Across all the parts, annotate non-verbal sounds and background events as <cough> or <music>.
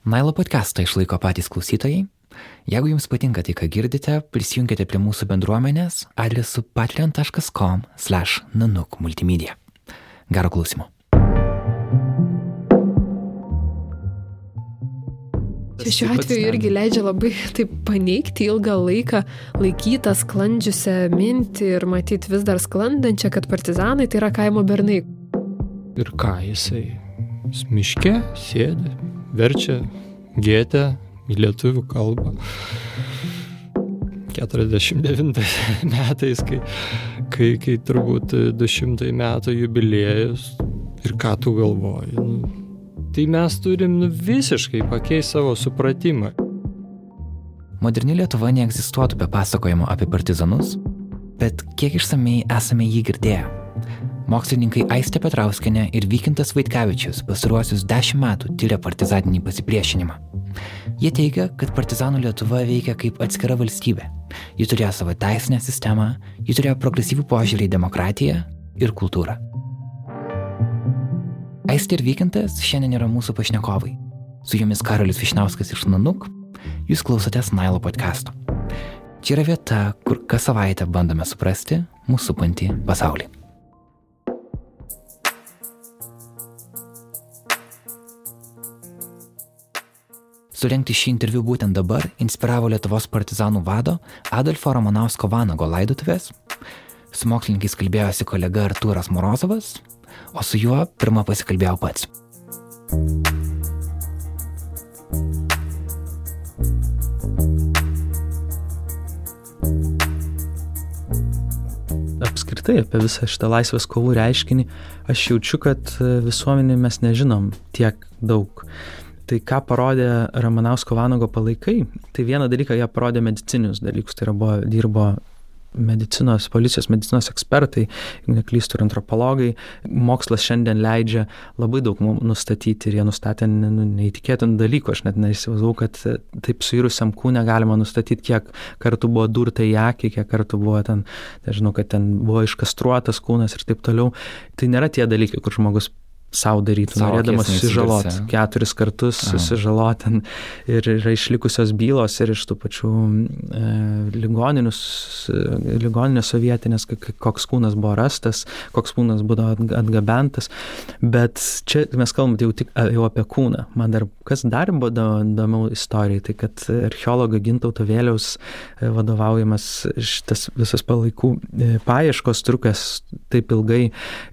Nailo podcastą išlaiko patys klausytojai. Jeigu jums patinka tai, ką girdite, prisijunkite prie mūsų bendruomenės adresu patreon.com/nanuk multimedia. Gero klausimo. Čia šiuo atveju irgi leidžia labai taip paneigti ilgą laiką laikytą sklandžiusią mintį ir matyti vis dar sklandančią, kad partizanai tai yra kaimo bernai. Ir ką jisai? Jis miške sėdi, verčia gėtę į lietuvių kalbą. 49 <laughs> metais, kai, kai, kai turbūt 200 metų jubiliejus ir ką tu galvoji. Nu, tai mes turim nu, visiškai pakeisti savo supratimą. Moderni Lietuva neegzistuotų be pasakojimo apie partizanus, bet kiek išsamei esame jį girdėję. Mokslininkai Aistė Petrauskinė ir Vykintas Vaitkevičius pastaruosius dešimt metų tyria partizaninį pasipriešinimą. Jie teigia, kad partizanų Lietuva veikia kaip atskira valstybė. Ji turėjo savo teisinę sistemą, ji turėjo progresyvų požiūrį į demokratiją ir kultūrą. Aistė ir Vykintas šiandien yra mūsų pašnekovai. Su jumis Karolis Višnauskas iš Nanuk, jūs klausotės Nailo podcast'o. Čia yra vieta, kur kas savaitę bandome suprasti mūsų supantį pasaulį. Surenkti šį interviu būtent dabar inspiravo Lietuvos partizanų vado Adolfo Romanausko Vanago laidotuvės. Su mokslininkais kalbėjosi kolega Artūras Morozovas, o su juo pirmą pasikalbėjau pats. apskritai apie visą šitą laisvės kovų reiškinį, aš jaučiu, kad visuomenė mes nežinom tiek daug. Tai ką parodė Ramanausko Vanago palaikai, tai vieną dalyką jie parodė medicinius dalykus, tai yra buvo, dirbo medicinos, policijos medicinos ekspertai, jeigu neklystų ir antropologai. Mokslas šiandien leidžia labai daug nustatyti ir jie nustatė nu, neįtikėtinų dalykų. Aš net neįsivaizdavau, kad taip suirusiam kūne galima nustatyti, kiek kartų buvo durta į akį, kiek kartų buvo ten, nežinau, kad ten buvo iškastruotas kūnas ir taip toliau. Tai nėra tie dalykai, kur žmogus savo darytų, Savo norėdamas susižaloti. Keturis kartus susižaloti. Ir yra išlikusios bylos ir iš tų pačių e, ligoninės sovietinės, koks kūnas buvo rastas, koks kūnas būdavo atgabentas. Bet čia mes kalbam jau tik jau apie kūną. Man dar kas dar buvo įdomiau istorijai, tai kad archeologo Gintauto Vėliaus e, vadovaujamas šitas visas palaikų e, paieškos trukas taip ilgai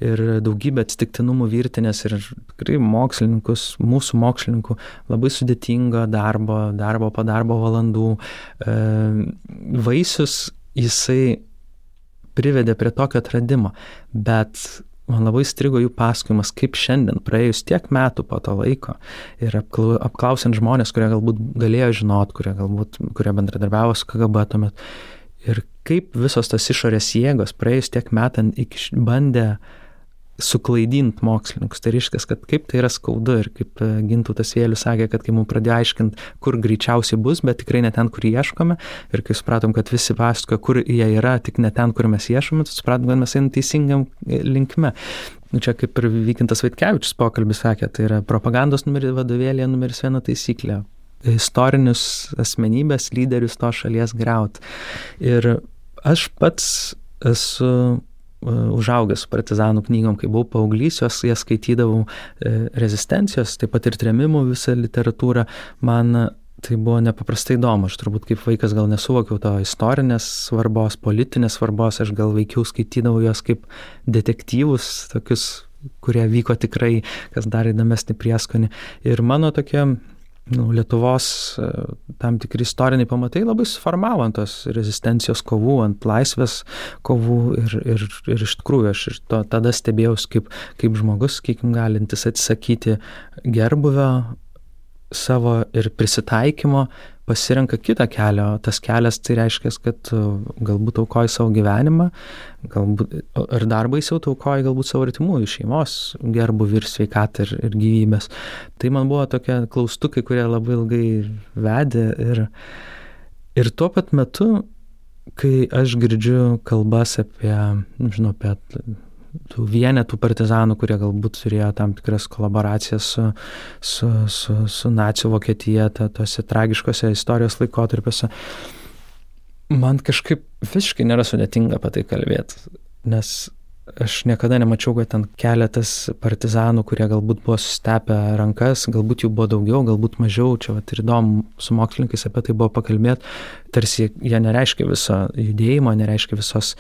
ir daugybė atsitiktinumų virtinė žmonės ir tikrai mokslininkus, mūsų mokslininkų labai sudėtingo darbo, darbo po darbo valandų. E, vaisius jisai privedė prie tokio atradimo, bet man labai strigo jų pasakojimas, kaip šiandien, praėjus tiek metų po to laiko ir apklausiant žmonės, kurie galbūt galėjo žinot, kurie galbūt, kurie bendradarbiavo su KGB tuomet, ir kaip visos tas išorės jėgos praėjus tiek metant bandė uh, suklaidint mokslininkus. Tai reiškia, kad kaip tai yra skaudu ir kaip e, Gintautas Vėlius sakė, kad kai mums pradėjo aiškinti, kur greičiausiai bus, bet tikrai ne ten, kur ieškome. Ir kai supratom, kad visi pasakoja, kur jie yra, tik ne ten, kur mes ieškome, tai supratom, kad mes einame teisingam e, linkme. Nu, čia kaip ir Vykintas Vaitkevičius pokalbis sakė, tai yra propagandos numeris vadovėlėje numeris viena taisyklė. Istorinius asmenybės lyderius to šalies greut. Ir aš pats esu užaugęs su partizanų knygom, kai buvau paauglys, jos jas skaitydavau e, rezistencijos, taip pat ir tremimų visą literatūrą. Man tai buvo nepaprastai įdomu. Aš turbūt kaip vaikas gal nesuvokiau to istorinės svarbos, politinės svarbos, aš gal veikiau skaitydavau jos kaip detektyvus, tokius, kurie vyko tikrai, kas dar įdomesnį prieskonį. Ir mano tokia nu, Lietuvos e, tam tikri istoriniai pamatai labai suformavo ant tos rezistencijos kovų, ant laisvės kovų ir, ir, ir iš tikrųjų aš ir to, tada stebėjausi kaip, kaip žmogus, kiek galintis atsisakyti gerbuvio savo ir prisitaikymo pasirenka kitą kelią, tas kelias tai reiškia, kad galbūt aukoji savo gyvenimą, galbūt ir darbais jau aukoji galbūt savo artimųjų šeimos gerbuvį ir sveikatą ir, ir gyvybės. Tai man buvo tokie klaustukai, kurie labai ilgai vedė ir, ir tuo pat metu, kai aš girdžiu kalbas apie, žinau, apie tų vienetų partizanų, kurie galbūt turėjo tam tikras kolaboracijas su, su, su, su nacijų Vokietija, ta, tose tragiškose istorijos laikotarpiuose. Man kažkaip visiškai nėra sudėtinga apie tai kalbėti, nes aš niekada nemačiau, kad ten keletas partizanų, kurie galbūt buvo sustepę rankas, galbūt jų buvo daugiau, galbūt mažiau, čia vat, ir įdomu su mokslininkais apie tai buvo pakalbėti, tarsi jie nereiškia viso judėjimo, nereiškia visos,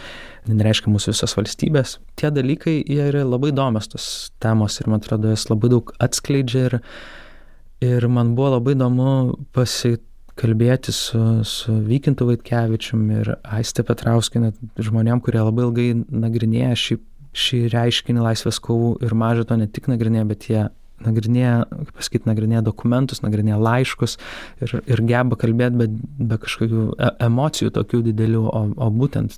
nereiškia mūsų visos valstybės. Tie dalykai, jie yra labai įdomios tos temos ir man atrodo, jas labai daug atskleidžia ir, ir man buvo labai įdomu pasitikti kalbėti su, su Vykintu Vaitkevičium ir Aiste Petrauskinė, žmonėm, kurie labai ilgai nagrinėja šį, šį reiškinį laisvės kovų ir mažą to ne tik nagrinėja, bet jie nagrinėja, kaip pasakyti, nagrinėja dokumentus, nagrinėja laiškus ir, ir geba kalbėti be, be kažkokių e, emocijų tokių didelių, o, o būtent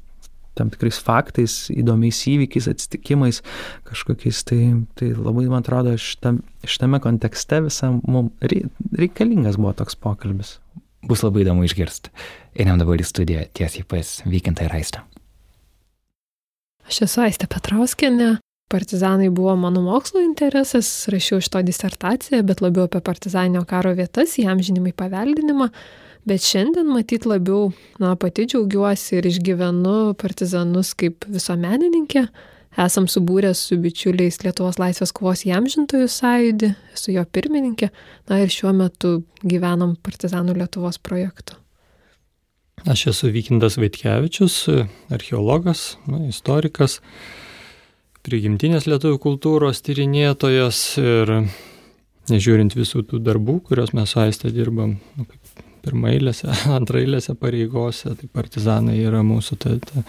tam tikrais faktais, įdomiais įvykiais, atsitikimais kažkokiais. Tai, tai labai, man atrodo, šitam, šitame kontekste visam mums reikalingas buvo toks pokalbis. Bus labai įdomu išgirsti. Einam dabar į studiją tiesiai pas Vykintą ir Aistą. Aš esu Aistė Petrauskinė. Partizanai buvo mano mokslo interesas, rašiau iš to disertaciją, bet labiau apie partizaninio karo vietas, jam žinimai paveldinimą. Bet šiandien matyt labiau, na, pati džiaugiuosi ir išgyvenu partizanus kaip visuomenininkė, esam subūrę su bičiuliais Lietuvos laisvės kovos įamžintojų sąjūdį, esu jo pirmininkė, na ir šiuo metu gyvenam Partizanų Lietuvos projektu. Aš esu Vykindas Vaitkevičius, archeologas, na, istorikas, prigimtinės lietuvių kultūros tyrinėtojas ir nežiūrint visų tų darbų, kuriuos mes aistę dirbam, nu, pirmailėse, <laughs> antrailėse pareigose, tai partizanai yra mūsų ta, ta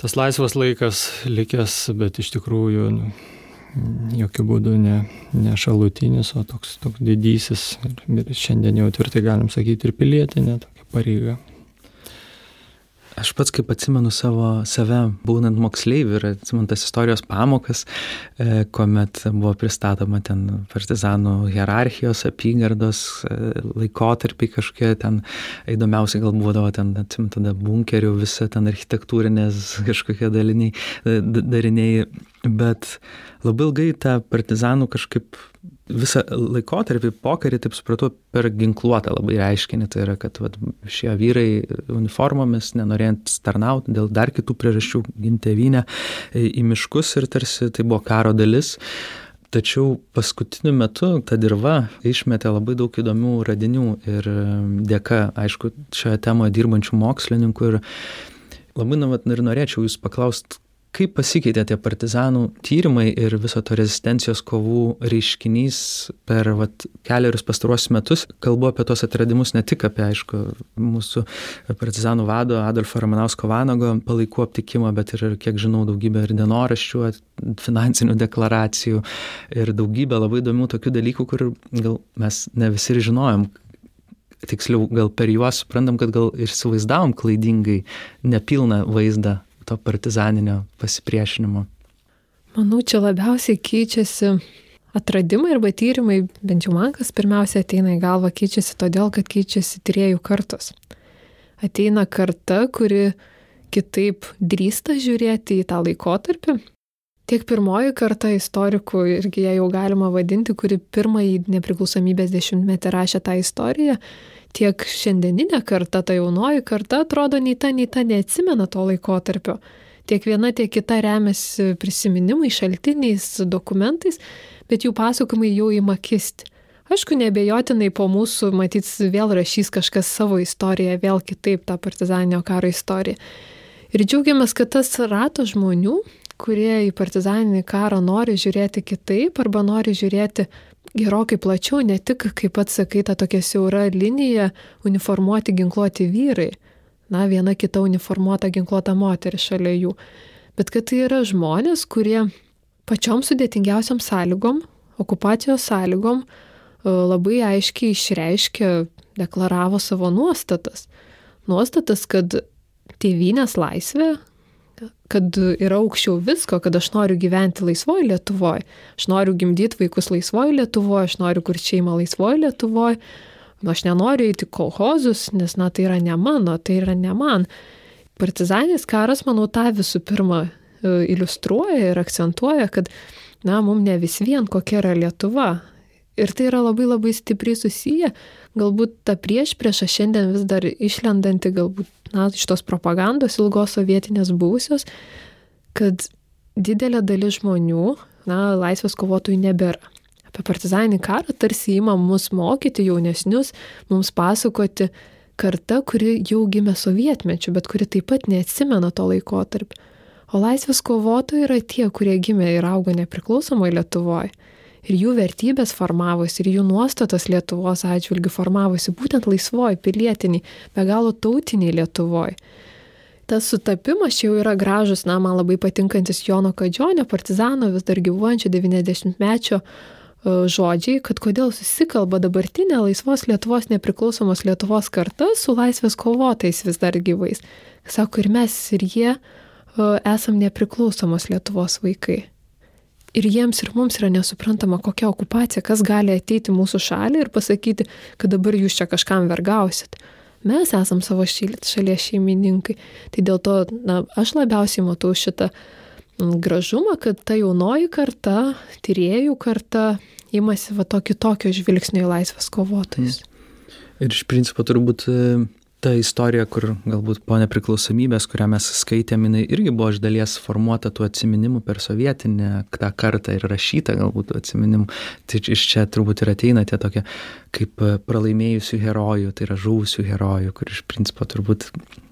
tas laisvas laikas likęs, bet iš tikrųjų nu, jokių būdų ne, ne šalutinis, o toks, toks didysis ir, ir šiandien jau tvirtai galim sakyti ir pilietinė tokia pareiga. Aš pats kaip atsimenu savo save, būnant moksleiviu ir atsimenu tas istorijos pamokas, e, kuomet buvo pristatoma ten partizanų hierarchijos, apygardos, e, laikotarpiai kažkokie ten įdomiausiai gal būdavo ten, atsimenu, tada bunkerių, visa ten architektūrinės kažkokie daliniai, dariniai, bet labai ilgai tą partizanų kažkaip visą laikotarpį pokarį, taip supratau, per ginkluotą labai reiškinį. Tai yra, kad vat, šie vyrai uniformomis, nenorint tarnauti dėl dar kitų priežasčių, ginti vyną į miškus ir tarsi tai buvo karo dalis. Tačiau paskutiniu metu ta dirba išmetė labai daug įdomių radinių ir dėka, aišku, šioje temoje dirbančių mokslininkų ir labai nu, ir norėčiau jūs paklausti, kaip pasikeitė tie partizanų tyrimai ir viso to rezistencijos kovų reiškinys per vat, keliarius pastaruosius metus. Kalbu apie tos atradimus ne tik apie, aišku, mūsų partizanų vado Adolfo Ramanausko Vanago palaikų aptikimą, bet ir, kiek žinau, daugybę ir dienoraščių, finansinių deklaracijų ir daugybę labai įdomių tokių dalykų, kur gal mes ne visi ir žinojom, tiksliau gal per juos suprantam, kad gal ir įsivaizdavom klaidingai nepilną vaizdą to partizaninio pasipriešinimo? Manau, čia labiausiai keičiasi atradimai arba tyrimai, bent jau man kas pirmiausia ateina į galvą, keičiasi todėl, kad keičiasi tyriejų kartos. Ateina karta, kuri kitaip drįsta žiūrėti į tą laikotarpį. Tiek pirmoji karta istorikų, irgi ją jau galima vadinti, kuri pirmąjį nepriklausomybės dešimtmetį rašė tą istoriją, tiek šiandieninė karta, ta jaunoji karta, atrodo, nei ta, nei ta neatsimena to laikotarpio. Tiek viena, tiek kita remiasi prisiminimai, šaltiniais, dokumentais, bet jų pasakojimai jau įma kisti. Aišku, nebejotinai po mūsų, matyt, vėl rašys kažkas savo istoriją, vėl kitaip tą partizaninio karo istoriją. Ir džiaugiamės, kad tas ratas žmonių, kurie į partizaninį karą nori žiūrėti kitaip arba nori žiūrėti gerokai plačiau, ne tik, kaip pats sakai, ta tokia siaura linija uniformuoti ginkluoti vyrai, na, viena kita uniformuota ginkluota moteris šalia jų, bet kad tai yra žmonės, kurie pačiom sudėtingiausiam sąlygom, okupacijos sąlygom, e, labai aiškiai išreiškė, deklaravo savo nuostatas. Nuostatas, kad tėvynės laisvė, kad yra aukščiau visko, kad aš noriu gyventi laisvoje Lietuvoje, aš noriu gimdyti vaikus laisvoje Lietuvoje, aš noriu kurti šeimą laisvoje Lietuvoje, aš nenoriu eiti kolhozus, nes, na, tai yra ne mano, tai yra ne man. Partizaninis karas, manau, tą visų pirma iliustruoja ir akcentuoja, kad, na, mums ne vis vien kokia yra Lietuva. Ir tai yra labai labai stipriai susiję, galbūt ta prieš priešą šiandien vis dar išlendanti, galbūt, na, iš tos propagandos ilgos sovietinės buvusios, kad didelė dalis žmonių, na, laisvės kovotojų nebėra. Apie partizaninį karą tarsi įma mus mokyti jaunesnius, mums pasakoti karta, kuri jau gimė sovietmečiu, bet kuri taip pat neatsimena to laikotarpio. O laisvės kovotojai yra tie, kurie gimė ir augo nepriklausomoje Lietuvoje. Ir jų vertybės formavosi, ir jų nuostatos Lietuvos atžvilgių formavosi būtent laisvoji, pilietiniai, be galo tautiniai Lietuvoje tas sutapimas jau yra gražus, na, man labai patinkantis Jono Kadžionio, partizano, vis dar gyvuojančio 90-mečio e, žodžiai, kad kodėl susikalba dabartinė laisvos Lietuvos nepriklausomos Lietuvos karta su laisvės kovotais vis dar gyvais. Sako, ir mes, ir jie e, esam nepriklausomos Lietuvos vaikai. Ir jiems ir mums yra nesuprantama, kokia okupacija, kas gali ateiti mūsų šalį ir pasakyti, kad dabar jūs čia kažkam vergausit. Mes esam savo šalies šeimininkai. Tai dėl to, na, aš labiausiai matau šitą gražumą, kad ta jaunoji karta, tyriejų karta, imasi va tokį tokio žvilgsnio į laisvės kovotojus. Mm. Ir iš principo turbūt ta istorija, kur galbūt po nepriklausomybės, kurią mes skaitėm, jinai irgi buvo iš dalies formuota tų atsiminimų per sovietinę tą kartą ir rašyta galbūt tų atsiminimų. Tai iš čia turbūt ir ateina tie tokie kaip pralaimėjusių herojų, tai yra žuvusių herojų, kur iš principo turbūt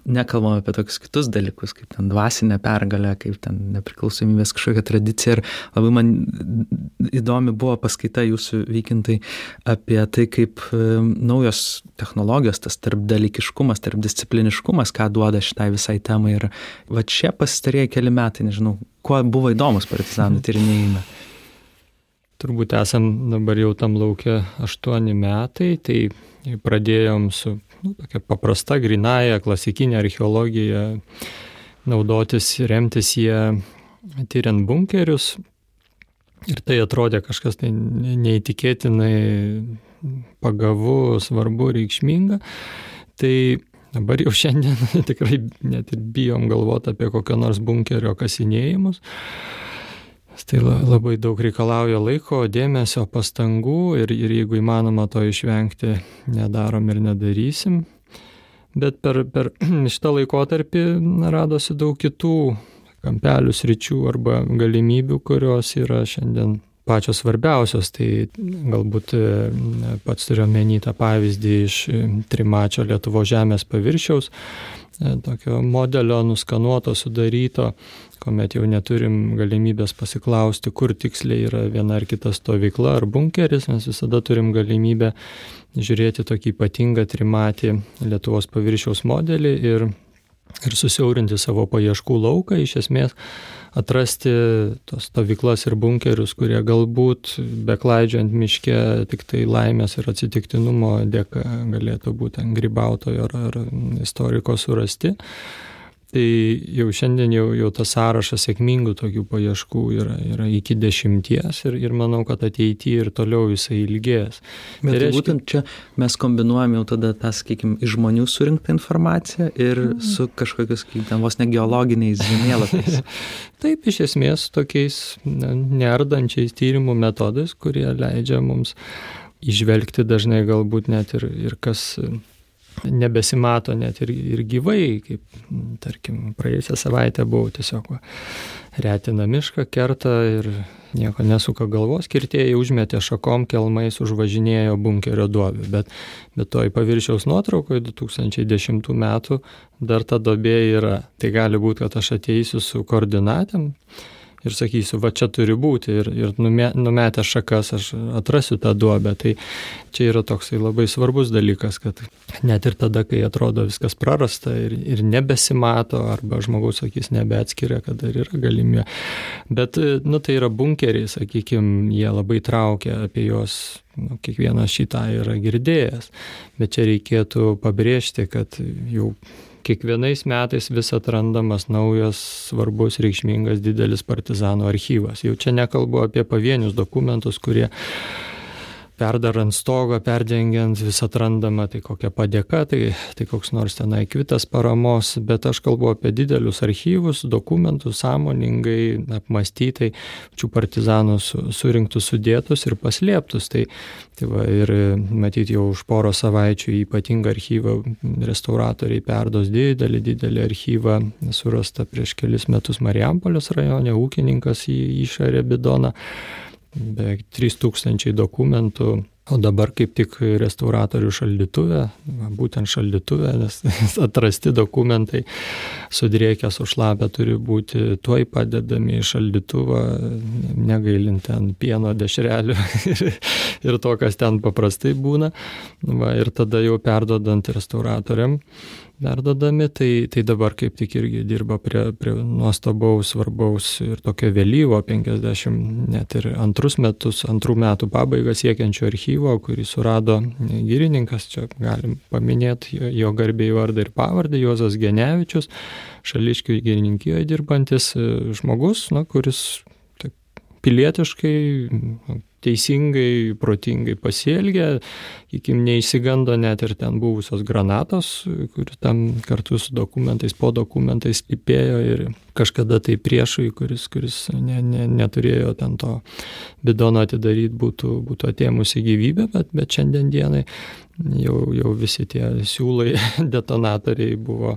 nekalbam apie tokius kitus dalykus, kaip ten dvasinė pergalė, kaip ten nepriklausomybės kažkokia tradicija. Ir labai man įdomi buvo paskaita jūsų vykintai apie tai, kaip naujos technologijos, tas tarpdalykiškumas, tarpdiscipliniškumas, ką duoda šitai visai temai. Ir va čia pastarėjai keli metai, nežinau, kuo buvo įdomus partizanų <laughs> tyrinėjime. Turbūt esam dabar jau tam laukia aštuoni metai, tai pradėjom su nu, tokia paprasta, grinaja, klasikinė archeologija, naudotis, remtis jie tyriant bunkerius. Ir tai atrodė kažkas tai neįtikėtinai pagavu, svarbu, reikšminga. Tai dabar jau šiandien <laughs> tikrai net ir bijom galvoti apie kokio nors bunkerio kasinėjimus. Tai labai daug reikalauja laiko, dėmesio, pastangų ir, ir jeigu įmanoma to išvengti, nedarom ir nedarysim. Bet per, per <clears throat> šitą laikotarpį radosi daug kitų kampelių sričių arba galimybių, kurios yra šiandien pačios svarbiausios. Tai galbūt e, pats turiu menį tą pavyzdį iš e, trimačio Lietuvo žemės paviršiaus, e, tokio modelio nuskanuoto, sudaryto kuomet jau neturim galimybės pasiklausti, kur tiksliai yra viena ar kita stovykla ar bunkeris, mes visada turim galimybę žiūrėti tokį ypatingą trimatį Lietuvos paviršiaus modelį ir, ir susiaurinti savo paieškų lauką, iš esmės atrasti tos stovyklas ir bunkerius, kurie galbūt beklaidžiant miške tik tai laimės ir atsitiktinumo dėka galėtų būti grybautojo ar, ar istoriko surasti. Tai jau šiandien jau, jau tas sąrašas sėkmingų tokių paieškų yra, yra iki dešimties ir, ir manau, kad ateityje ir toliau jisai ilgės. Bet tai reiškia... būtent čia mes kombinuojam jau tada tą, sakykime, iš žmonių surinktą informaciją ir mm. su kažkokius, kaip ten vos ne geologiniais žemėlapiais. <laughs> Taip, iš esmės tokiais nerdančiais tyrimų metodais, kurie leidžia mums išvelgti dažnai galbūt net ir, ir kas nebesimato net ir, ir gyvai, kaip, tarkim, praėjusią savaitę buvau tiesiog retina mišką, kerta ir nieko nesuka galvos, kirtėjai užmetė šakom kelmais, užvažinėjo bunkerio duobę, bet, bet toj paviršiaus nuotraukoje 2010 metų dar ta dobė yra. Tai gali būti, kad aš ateisiu su koordinatėm ir sakysiu, va čia turi būti ir, ir numetę šakas aš atrasiu tą duobę. Tai čia yra toksai labai svarbus dalykas, kad net ir tada, kai atrodo viskas prarasta ir, ir nebesimato, arba žmogaus akis nebeatskiria, kad dar yra galimybė. Bet, nu, tai yra bunkeriai, sakykime, jie labai traukia apie juos nu, kiekvienas šitą yra girdėjęs, bet čia reikėtų pabrėžti, kad jau kiekvienais metais vis atrandamas naujas svarbus, reikšmingas, didelis partizanų archyvas. Jau čia nekalbu apie pavienius dokumentus, kurie perdarant stogą, perdengiant vis atrandama, tai kokia padėka, tai, tai koks nors tenai kvitas paramos, bet aš kalbu apie didelius archyvus, dokumentus, sąmoningai apmastytai, pačių partizanų surinktus, sudėtus ir paslėptus. Tai, tai va, ir matyti jau už poro savaičių ypatingą archyvą restauratoriai perdos didelį, didelį archyvą, surasta prieš kelis metus Marijampolės rajone, ūkininkas į išarė bidoną beveik 3000 dokumentų, o dabar kaip tik restauratorių šaldytuvė, būtent šaldytuvė, nes <laughs> atrasti dokumentai sudriekę sušlapę turi būti tuoj padedami į šaldytuvą, negailint ten pieno dešrelių <laughs> ir, ir to, kas ten paprastai būna. Va, ir tada jau perdodant restauratoriam perdodami, tai, tai dabar kaip tik irgi dirba prie, prie nuostabaus, svarbaus ir tokio vėlyvo 50 net ir antrus metus, antrų metų pabaigą siekiančio archyvo, kurį surado girininkas, čia galim paminėti jo, jo garbėjų vardą ir pavardę, Juozas Genevičius, šališkių girininkijoje dirbantis žmogus, na, kuris pilietiškai teisingai, protingai pasielgė, ikim neįsigando net ir ten buvusios granatos, kuri tam kartu su dokumentais, po dokumentais lipėjo ir kažkada tai priešui, kuris, kuris ne, ne, neturėjo ten to bidono atidaryti, būtų, būtų atėmusi gyvybę, bet, bet šiandien dienai jau, jau visi tie siūlai, <laughs> detonatoriai buvo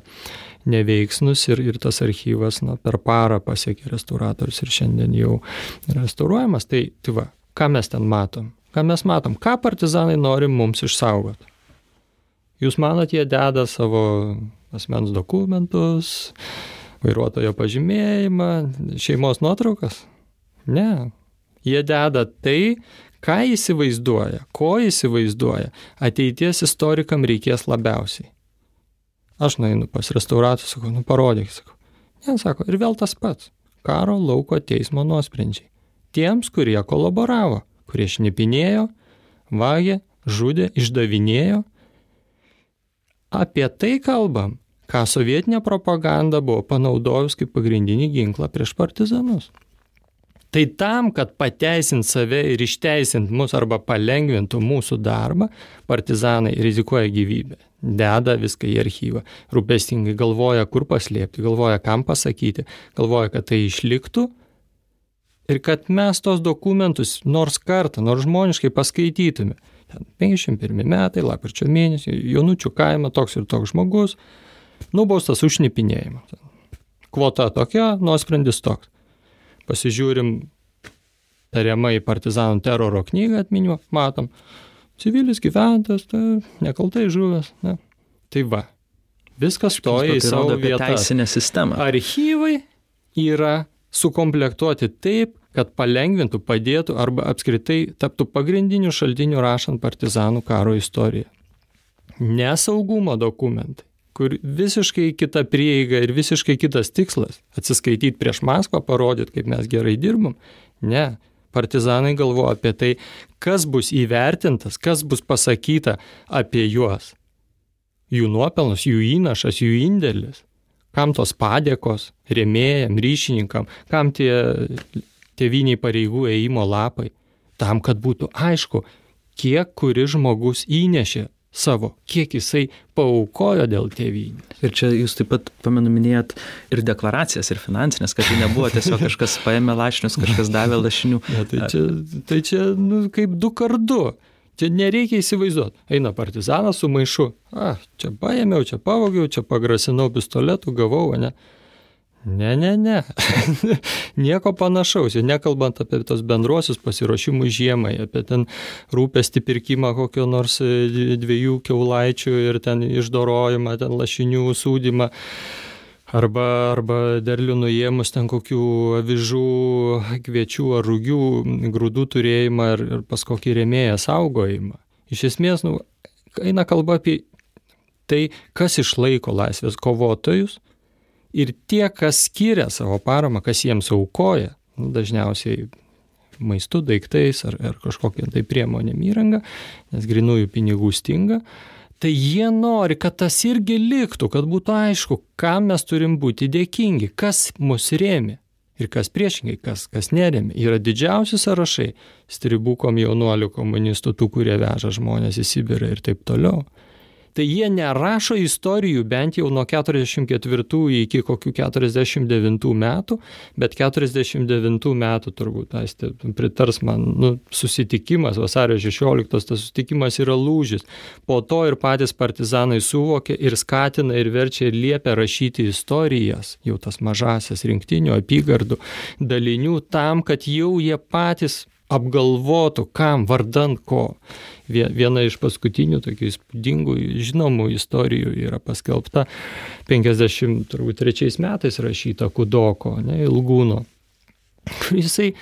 neveiksnus ir, ir tas archyvas na, per parą pasiekė restauratorius ir šiandien jau restauruojamas. Tai, tai va, ką mes ten matom? Ką mes matom? Ką partizanai nori mums išsaugoti? Jūs manot, jie deda savo asmens dokumentus, vairuotojo pažymėjimą, šeimos nuotraukas? Ne. Jie deda tai, ką įsivaizduoja, ko įsivaizduoja, ateities istorikam reikės labiausiai. Aš nueinu pas restauratorių, sakau, nu parodyk, sakau. Ne, sako, ir vėl tas pats. Karo lauko teismo nuosprendžiai tiems, kurie kolaboravo, kurie šnipinėjo, vagė, žudė, išdavinėjo. Apie tai kalbam, ką sovietinė propaganda buvo panaudojus kaip pagrindinį ginklą prieš partizanus. Tai tam, kad pateisint save ir išteisint mus arba palengvintų mūsų darbą, partizanai rizikuoja gyvybę, deda viską į archyvą, rūpestingai galvoja, kur paslėpti, galvoja, kam pasakyti, galvoja, kad tai išliktų ir kad mes tos dokumentus nors kartą, nors žmoniškai paskaitytume. 51 metai, lapkričio mėnesį, Jonučių kaime toks ir toks žmogus, nubaustas už šnipinėjimą. Kvota tokia, nuosprendis toks. Pasižiūrim tariamai partizanų teroro knygą atminimo, matom, civilis gyventas, tai nekaltai žuvęs. Ne. Tai va, viskas stoja į tai savo vietą. Teisinė sistema. Archyvai yra sukomplektuoti taip, kad palengvintų, padėtų arba apskritai taptų pagrindiniu šaltiniu rašant partizanų karo istoriją. Nesaugumo dokumentai, kur visiškai kita prieiga ir visiškai kitas tikslas - atsiskaityti prieš Maskvą, parodyti, kaip mes gerai dirbam. Ne, partizanai galvoja apie tai, kas bus įvertintas, kas bus pasakyta apie juos. Jų nuopelnus, jų įnašas, jų indėlis. Kam tos padėkos, rėmėjam, ryšininkam, kam tie tėviniai pareigų ėjimo lapai, tam, kad būtų aišku, kiek kuris žmogus įnešė savo, kiek jisai paukojo dėl tėvynės. Ir čia jūs taip pat, pamenu, minėjot ir deklaracijas, ir finansinės, kad tai nebuvo tiesiog <laughs> kažkas paėmė lašinius, kažkas davė lašinių. <laughs> Ja, tai čia, tai čia nu, kaip du kartu. Čia nereikia įsivaizduoti. Eina partizanas su maišu. A, čia paėmiau, čia pavogiau, čia pagrasinau pistoletų, gavau, ne? Ne, ne, ne. <laughs> Nieko panašaus, jau nekalbant apie tos bendruosius pasiruošimus žiemai, apie ten rūpestį pirkimą kokio nors e, dviejų keulaičių ir ten išdorojimą, ten lašinių sūdymą. Arba, arba derlių nuėmus ten kokių avižų, kviečių ar rūgių grūdų turėjimą ir, ir pas kokį rėmėją saugojimą. Iš esmės, nu, eina kalba apie tai, kas išlaiko laisvės kovotojus Ir tie, kas skiria savo paramą, kas jiems aukoja, nu, dažniausiai maistu, daiktais ar, ar kažkokią tai priemonėm įrangą, nes grinųjų pinigų stinga, tai jie nori, kad tas irgi liktų, kad būtų aišku, kam mes turim būti dėkingi, kas mus rėmė. ir kas priešingai, kas, kas neremia. Yra didžiausi sąrašai stribukom jaunuolių komunistų, tų, kurie veža žmonės į Sibirą ir taip toliau tai jie nerašo istorijų bent jau nuo 44 iki kokių 49 metų, bet 49 metų turbūt, aistė, pritars man, nu, susitikimas, vasario 16, tas susitikimas yra lūžis. Po to ir patys partizanai suvokė ir skatina ir verčia ir liepia rašyti istorijas, jau tas mažasias rinktinių apygardų dalinių, tam, kad jau jie patys apgalvotų, kam, vardant ko. Viena iš paskutinių tokių įspūdingų, žinomų istorijų yra paskelbta 53 metais rašyta Kudoko, ne, Ilgūno. Jisai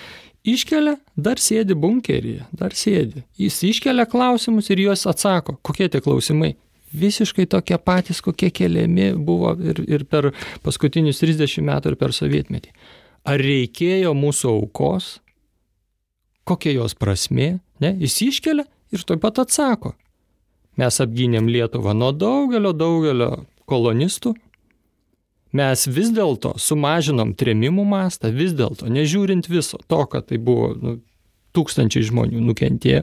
iškelia, dar sėdi bunkeryje, dar sėdi. Jis iškelia klausimus ir juos atsako. Kokie tie klausimai? Visiškai tokie patys, kokie keliami buvo ir, ir per paskutinius 30 metų ir per sovietmetį. Ar reikėjo mūsų aukos? Kokia jos prasme? Ne? Jis iškelia ir taip pat atsako. Mes apgynėm Lietuvą nuo daugelio, daugelio kolonistų. Mes vis dėlto sumažinom tremimų mastą, vis dėlto, nežiūrint viso to, kad tai buvo nu, tūkstančiai žmonių nukentėjo,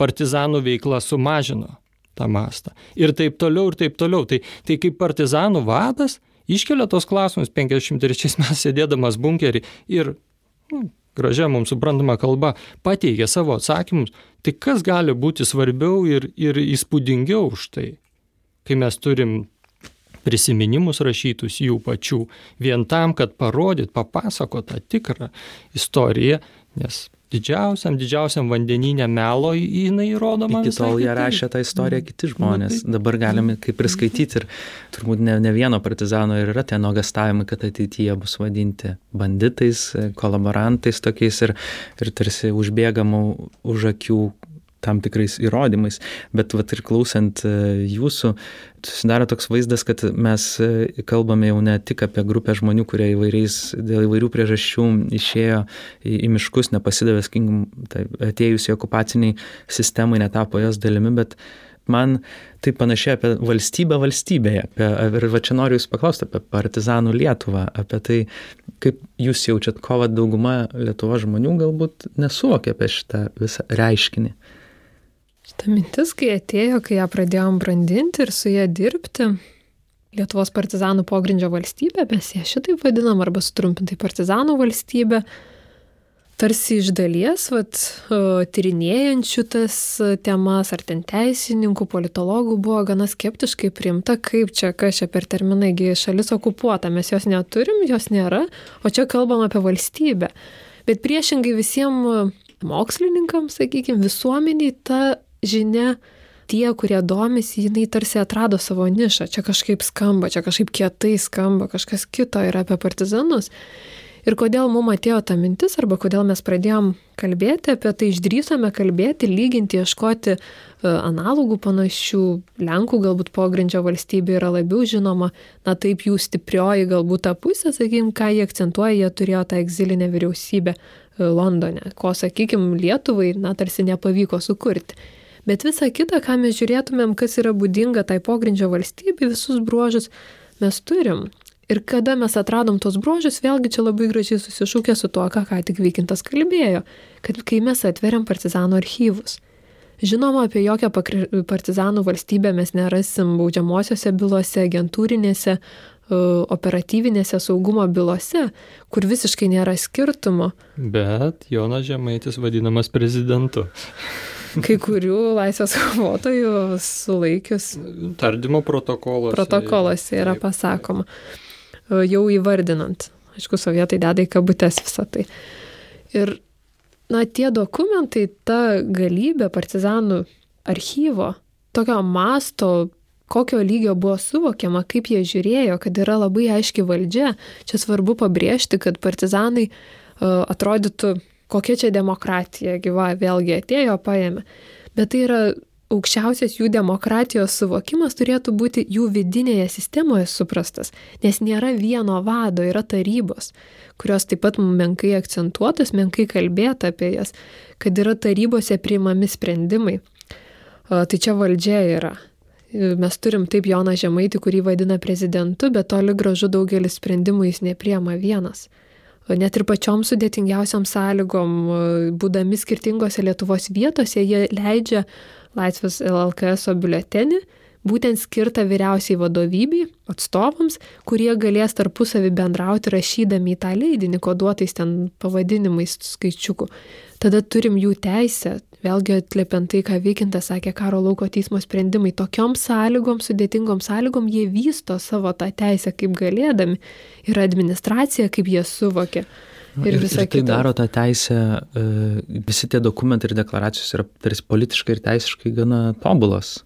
partizanų veikla sumažino tą mastą. Ir taip toliau, ir taip toliau. Tai, tai kaip partizanų vadas iškelia tos klausimus 53 metais sėdėdamas bunkerį ir nu, gražia mums suprantama kalba pateikia savo atsakymus, tai kas gali būti svarbiau ir, ir įspūdingiau už tai, kai mes turim prisiminimus rašytus jų pačių, vien tam, kad parodyt, papasakot tą tikrą istoriją, nes didžiausiam, didžiausiam vandeninė melo jinai įrodoma. Iki tol jie rašė tą istoriją mm. kiti žmonės. Nu, tai... Dabar galime kaip ir skaityti ir turbūt ne, ne vieno partizano ir yra tie nuogastavimai, kad ateityje bus vadinti banditais, kolaborantais tokiais ir, ir tarsi užbėgamų už akių tam tikrais įrodymais, bet vat ir klausant e, jūsų, susidaro toks vaizdas, kad mes e, kalbame jau ne tik apie grupę žmonių, kurie įvairiais, dėl įvairių priežasčių išėjo į, į miškus, nepasidavė, skinkim, tai atėjusiai okupaciniai sistemai, netapo jos dalimi, bet man tai panašiai apie valstybę valstybėje. Apie, ir va čia noriu Jūs paklausti apie partizanų Lietuvą, apie tai, kaip Jūs jaučiat, ko dauguma Lietuvo žmonių galbūt nesuvokia apie šitą visą reiškinį. Šitą mintis, kai atėjo, kai ją pradėjom brandinti ir su ją dirbti, Lietuvos partizanų pogrindžio valstybė, mes ją šitaip vadinam, arba sutrumpintai partizanų valstybė, tarsi iš dalies, vat, tyrinėjančių tas temas, ar ten teisininkų, politologų buvo gana skeptiškai priimta, kaip čia, kas čia per terminaigi šalis okupuota, mes jos neturim, jos nėra, o čia kalbam apie valstybę. Bet priešingai visiems mokslininkams, sakykime, visuomeniai ta žinia, tie, kurie domisi, jinai tarsi atrado savo nišą. Čia kažkaip skamba, čia kažkaip kietai skamba, kažkas kito yra apie partizanus. Ir kodėl mums atėjo ta mintis, arba kodėl mes pradėjom kalbėti apie tai, išdrysome kalbėti, lyginti, ieškoti e, analogų panašių, Lenkų galbūt pogrindžio valstybė yra labiau žinoma, na taip jų stiprioji galbūt ta pusė, sakykim, ką jie akcentuoja, jie turėjo tą egzilinę vyriausybę e, Londone, ko, sakykim, Lietuvai, na tarsi nepavyko sukurti. Bet visa kita, ką mes žiūrėtumėm, kas yra būdinga tai pogrindžio valstybei, visus bruožus mes turim. Ir kada mes atradom tos bruožus, vėlgi čia labai gražiai susišūkė su tuo, ką ką tik Vykintas kalbėjo, kad kai mes atveriam partizanų archyvus. Žinoma, apie jokią partizanų valstybę mes nerasim baudžiamosiose bylose, agentūrinėse, operatyvinėse saugumo bylose, kur visiškai nėra skirtumo. Bet Jonas Žemaitis vadinamas prezidentu <laughs> kai kurių laisvės kovotojų sulaikius. Tardymo protokolose. Protokolose yra pasakoma, jau įvardinant. Aišku, sovietai deda į kabutės visą tai. Ir, na, tie dokumentai, ta galybė partizanų archyvo, tokio masto, kokio lygio buvo suvokiama, kaip jie žiūrėjo, kad yra labai aiški valdžia. Čia svarbu pabrėžti, kad partizanai uh, atrodytų kokia čia demokratija gyva, vėlgi atėjo, paėmė. Bet tai yra aukščiausias jų demokratijos suvokimas turėtų būti jų vidinėje sistemoje suprastas, nes nėra vieno vado, yra tarybos, kurios taip pat menkai akcentuotos, menkai kalbėta apie jas, kad yra tarybose priimami sprendimai. Tai čia valdžia yra. Mes turim taip Joną Žemaitį, kurį vadina prezidentu, bet toli gražu daugelis sprendimų jis nepriema vienas net ir pačiom sudėtingiausiam sąlygom, būdami skirtingose Lietuvos vietose, jie leidžia Laisvės LLKS biuletenį, būtent skirtą vyriausiai vadovybei, atstovams, kurie galės tarpusavį bendrauti rašydami į tą leidinį, koduotais ten pavadinimais skaičiukų. Tada turim jų teisę, vėlgi atliepiant tai, ką Vykintas sakė, karo lauko teismo sprendimai, tokiom sąlygom, sudėtingom sąlygom jie vysto savo tą teisę kaip galėdami ir administracija, kaip jie suvokia. Ir, ir, ir tai kita. daro tą teisę, e, visi tie dokumentai ir deklaracijos yra tarsi politiškai ir teisiškai gana tobulos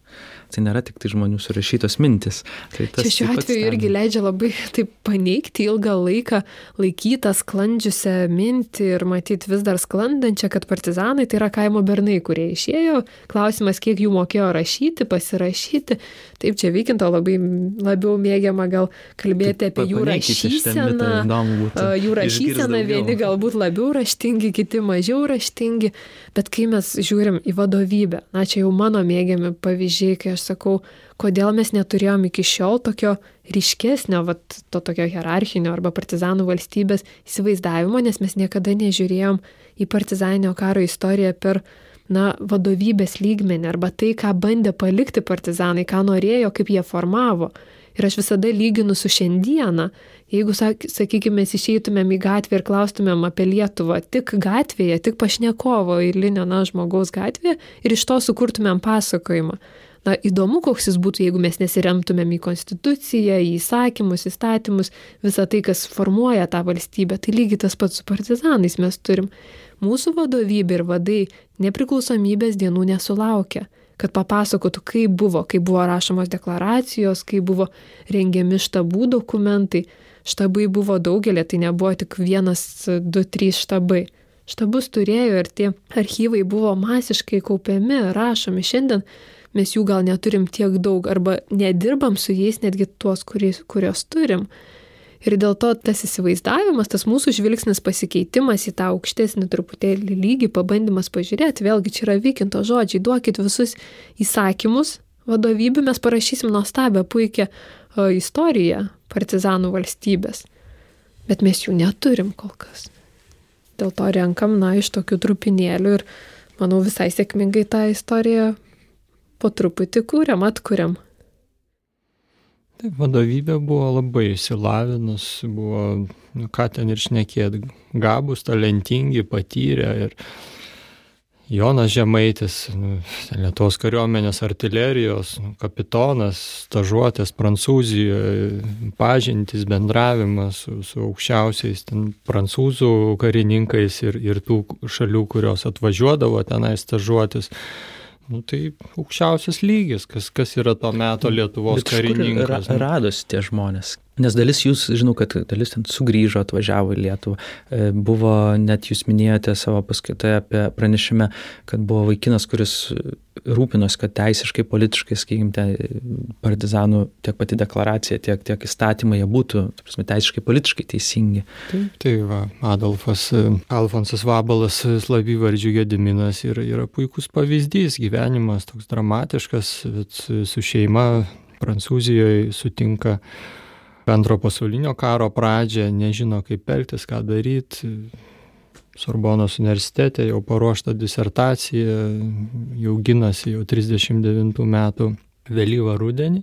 tai nėra tik tai žmonių surašytos mintis. Tai Čia šiuo atveju irgi leidžia labai <laughs> taip paneigti ilgą laiką laikytą sklandžiusią mintį ir matyti vis dar sklandančią, kad partizanai tai yra kaimo bernai, kurie išėjo. Klausimas, kiek jų mokėjo rašyti, pasirašyti. Taip, čia vykinto labai labiau mėgiama gal kalbėti apie jų rašyseną. Jų rašyseną vieni galbūt labiau raštingi, kiti mažiau raštingi. Bet kai mes žiūrim į vadovybę, na čia jau mano mėgiami pavyzdžiai, kai aš sakau, kodėl mes neturėjom iki šiol tokio ryškesnio, vat, to tokio hierarchinio arba partizanų valstybės įsivaizdavimo, nes mes niekada nežiūrėjom į partizaninio karo istoriją per na, vadovybės lygmenį arba tai, ką bandė palikti partizanai, ką norėjo, kaip jie formavo. Ir aš visada lyginu su šiandieną. Jeigu, sakykime, išeitumėm į gatvę ir klaustumėm apie Lietuvą tik gatvėje, tik pašnekovo eilinio, na, žmogaus gatvėje ir iš to sukurtumėm pasakojimą. Na, įdomu, koks jis būtų, jeigu mes nesiremtumėm į konstituciją, į įsakymus, įstatymus, visą tai, kas formuoja tą valstybę. Tai lygiai tas pats su partizanais mes turim. Mūsų vadovybė ir vadai nepriklausomybės dienų nesulaukia kad papasakotų, kaip buvo, kaip buvo rašomos deklaracijos, kaip buvo rengiami štabų dokumentai. Štabai buvo daugelė, tai nebuvo tik vienas, du, trys štabai. Štabus turėjo ir tie archyvai buvo masiškai kaupiami, rašomi. Šiandien mes jų gal neturim tiek daug arba nedirbam su jais netgi tuos, kuriais, kurios turim. Ir dėl to tas įsivaizdavimas, tas mūsų žvilgsnis pasikeitimas į tą aukštesnį truputėlį lygį, pabandymas pažiūrėti, vėlgi čia yra vykinto žodžiai, duokit visus įsakymus vadovybė, mes parašysim nuostabę, puikią istoriją partizanų valstybės. Bet mes jų neturim kol kas. Dėl to renkam, na, iš tokių trupinėlių ir, manau, visai sėkmingai tą istoriją po truputį kūriam, atkuriam. Taip, vadovybė buvo labai išsilavinus, buvo, nu, ką ten ir šnekėt, gabus, talentingi, patyrę ir Jonas Žemaitis, nu, Lietuvos kariuomenės artilerijos nu, kapitonas, stažuotės Prancūzijoje, pažintis, bendravimas su, su aukščiausiais ten prancūzų karininkais ir, ir tų šalių, kurios atvažiuodavo tenai stažuotis. Nu, tai aukščiausias lygis, kas, kas yra to meto Lietuvos Bet karininkas. Ra, nu. radosi tie žmonės. Nes dalis jūs, žinau, kad dalis ten sugrįžo, atvažiavo į Lietuvą. E, buvo, net jūs minėjote savo paskaitoje apie pranešime, kad buvo vaikinas, kuris rūpinosi, kad teisiškai, politiškai, sakykime, partizanų tiek pati deklaracija, tiek, tiek įstatymai jie būtų, prasme, teisiškai, politiškai teisingi. Taip, tai va, Adolfas, Alfonsas Vabalas, Slavyvardžių Gediminas yra, yra puikus pavyzdys, gyvenimas toks dramatiškas, bet su šeima Prancūzijoje sutinka antro pasaulinio karo pradžią, nežino kaip elgtis, ką daryti. Sorbonos universitete jau paruošta disertacija, jau ginasi jau 39 metų vėlyvą rudenį.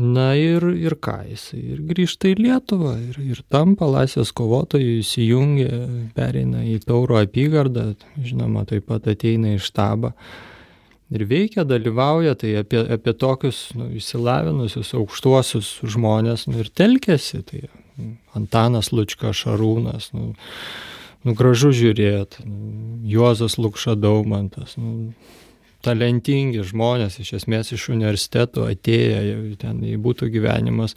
Na ir, ir ką jisai, ir grįžta į Lietuvą, ir, ir tampa laisvės kovotojų, įsijungia, pereina į Tauro apygardą, žinoma, taip pat ateina į štabą ir veikia, dalyvauja, tai apie, apie tokius nu, išsilavinusius aukštuosius žmonės nu, ir telkėsi. Tai Antanas Lučka Šarūnas, nu, nu gražu žiūrėti, nu, Juozas Lukša Daumantas, nu, talentingi žmonės, iš esmės iš universiteto atėję, ten būtų gyvenimas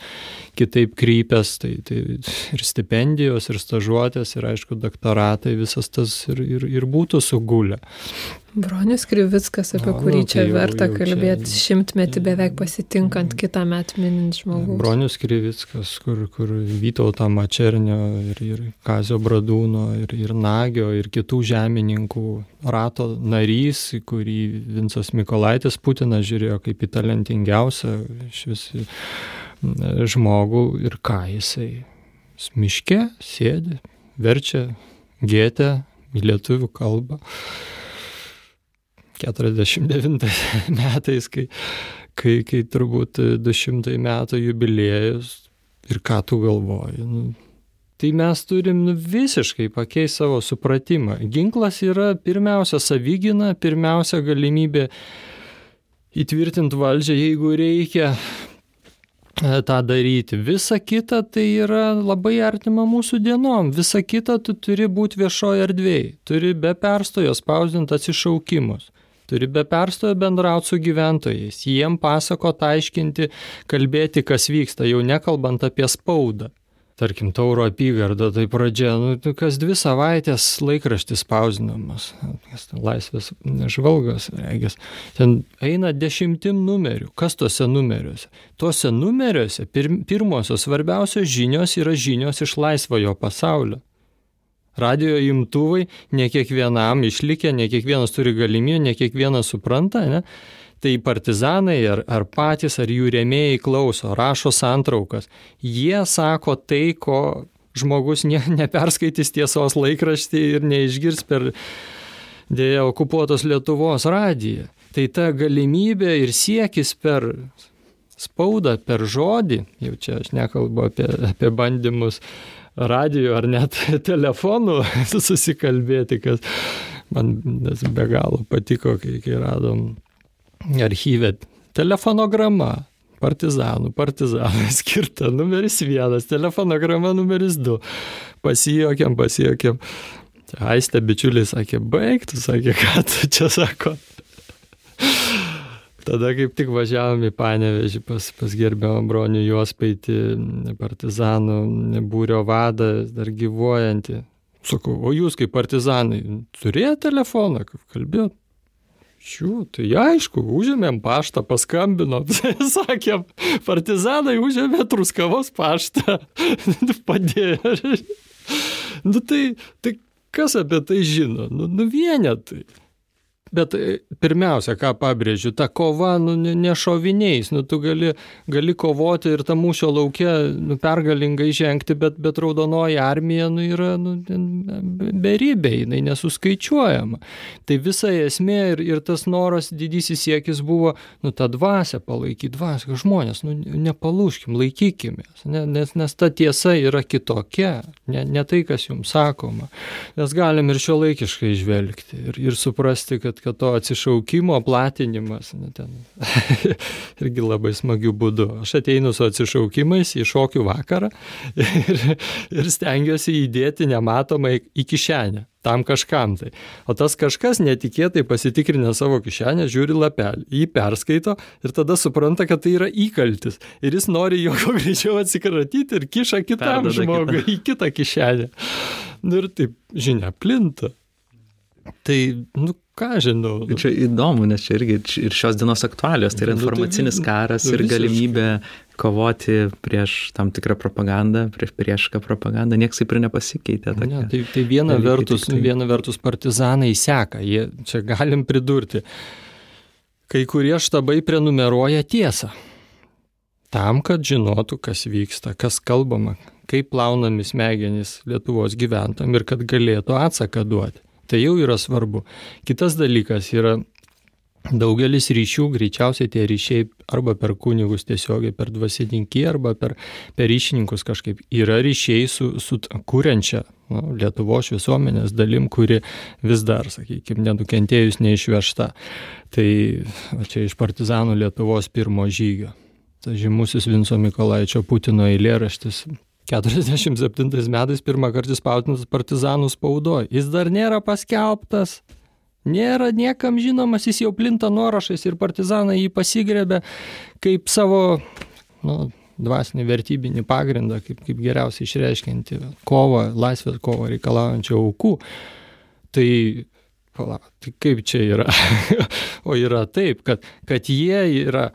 kitaip krypęs, tai, tai ir stipendijos, ir stažuotės, ir aišku, doktoratai, visas tas ir, ir, ir būtų sugulę. Bronius Krivickas, apie A, kurį nu, čia tai jau, verta jau kalbėti, čia... šimtmetį beveik pasitinkant kitą metą minint žmogus. Bronius Krivickas, kur, kur Vytauto Mačernio ir, ir Kazio Bradūno ir, ir Nagio ir kitų žemininkų rato narys, kurį Vincas Mikolaitis Putinas žiūrėjo kaip į talentingiausią iš vis žmogų ir ką jisai miške sėdi, verčia gėtę į lietuvių kalbą. 49 <laughs> metais, kai, kai, kai turbūt 200 metų jubiliejus ir ką tu galvoji. Nu, tai mes turim nu, visiškai pakeisti savo supratimą. Ginklas yra pirmiausia savigina, pirmiausia galimybė įtvirtinti valdžią, jeigu reikia e, tą daryti. Visa kita tai yra labai artima mūsų dienom. Visa kita tu turi būti viešoje erdvėje. Turi be perstojo spausdinti atsišaukimus. Turi be perstojo bendrauti su gyventojais, jiem pasakot, aiškinti, kalbėti, kas vyksta, jau nekalbant apie spaudą tarkim, Tauro apygarda, tai pradžia, nu, kas dvi savaitės laikraštis spausinamas, kas ten laisvės žvalgas, regis, ten eina dešimtim numerių. Kas tuose numeriuose? Tuose numeriuose pir, pirmosios svarbiausios žinios yra žinios iš laisvojo pasaulio. Radio imtuvai ne kiekvienam išlikę, ne kiekvienas turi galimybę, ne kiekvienas supranta, ne? tai partizanai ar, ar patys, ar jų rėmėjai klauso, rašo santraukas. Jie sako tai, ko žmogus ne, neperskaitys tiesos laikraštį ir neišgirs per dėja okupuotos Lietuvos radiją. Tai ta galimybė ir siekis per spaudą, per žodį, jau čia aš nekalbu apie, apie bandymus radio ar net <laughs> telefonu susikalbėti, kas man be galo patiko, kai, kai radom archyve telefonograma partizanų, partizanai <laughs> skirta numeris vienas, telefonograma numeris du. Pasijokiam, pasijokiam. Aistė bičiulis sakė, baigtų, sakė, tu čia sako. Tada kaip tik važiavom į Panevežį pas, pas gerbiamą bronių Juospaitį, partizanų būrio vadą, dar gyvuojantį. Sakau, o jūs kaip partizanai turėjote telefoną, kalbėjot? Šių, tai aišku, užėmėm paštą, paskambinom, <laughs> sakėm, partizanai užėmė truskavos paštą, <laughs> padėjo. nu tai, tai kas apie tai žino? Nu, nu vienetai. Bet e, pirmiausia, ką pabrėžiu, ta kova nu, ne šoviniais, nu, tu gali, gali kovoti ir tą mūšio laukia nu, pergalingai žengti, bet, bet raudonoji armija nu, yra nu, beribė, jinai nesuskaičiuojama. Tai visa esmė ir, ir tas noras, didysis siekis buvo nu, tą dvasę palaikyti, dvasę, žmonės, nu, nepalūškim, laikykime, nes, nes ta tiesa yra kitokia, ne, ne tai, kas jums sakoma. Mes galim ir šio laikiškai žvelgti ir, ir suprasti, kad kad to atsišaukimo platinimas, ne, ten, <laughs> irgi labai smagių būdų. Aš ateinu su atsišaukimais į šokių vakarą ir, ir stengiuosi įdėti nematomai į kišenę tam kažkam tai. O tas kažkas netikėtai pasitikrina savo kišenę, žiūri lapelį, jį perskaito ir tada supranta, kad tai yra įkaltis. Ir jis nori jo <laughs> kuo greičiau atsikratyti ir kiša kitam Perdada žmogui kitą. į kitą kišenę. Nu ir taip žinia plinta. Tai, nu, ką žinau. Nu. Čia įdomu, nes čia irgi ir šios dienos aktualios, tai yra informacinis nu, tai, karas ir galimybė kovoti prieš tam tikrą propagandą, prieš priešką propagandą, nieks kaip ir nepasikeitė. Ne, tai, tai viena, vertus, tai. viena vertus partizanai seka, jie, čia galim pridurti, kai kurie štabai prenumeruoja tiesą. Tam, kad žinotų, kas vyksta, kas kalbama, kaip plaunami smegenys Lietuvos gyventam ir kad galėtų atsaką duoti. Tai jau yra svarbu. Kitas dalykas yra daugelis ryšių, greičiausiai tie ryšiai arba per kunigus tiesiogiai, per dvasininkį, arba per, per ryšininkus kažkaip yra ryšiai su, su kuriančia nu, Lietuvos visuomenės dalim, kuri vis dar, sakykime, nenukentėjus neišvežta. Tai čia iš partizanų Lietuvos pirmo žygio. Tas žymusis Vinco Mikolaičio Putino eilėraštis 47 metais pirmą kartą spausdintas partizanų spaudoje. Jis dar nėra paskelbtas, nėra niekam žinomas, jis jau plinta nuorašais ir partizanai jį pasigrebė kaip savo nu, dvasinį vertybinį pagrindą, kaip, kaip geriausiai išreiškinti kovą, laisvės kovą reikalaujančią aukų. Tai, pala, tai kaip čia yra? <laughs> o yra taip, kad, kad jie yra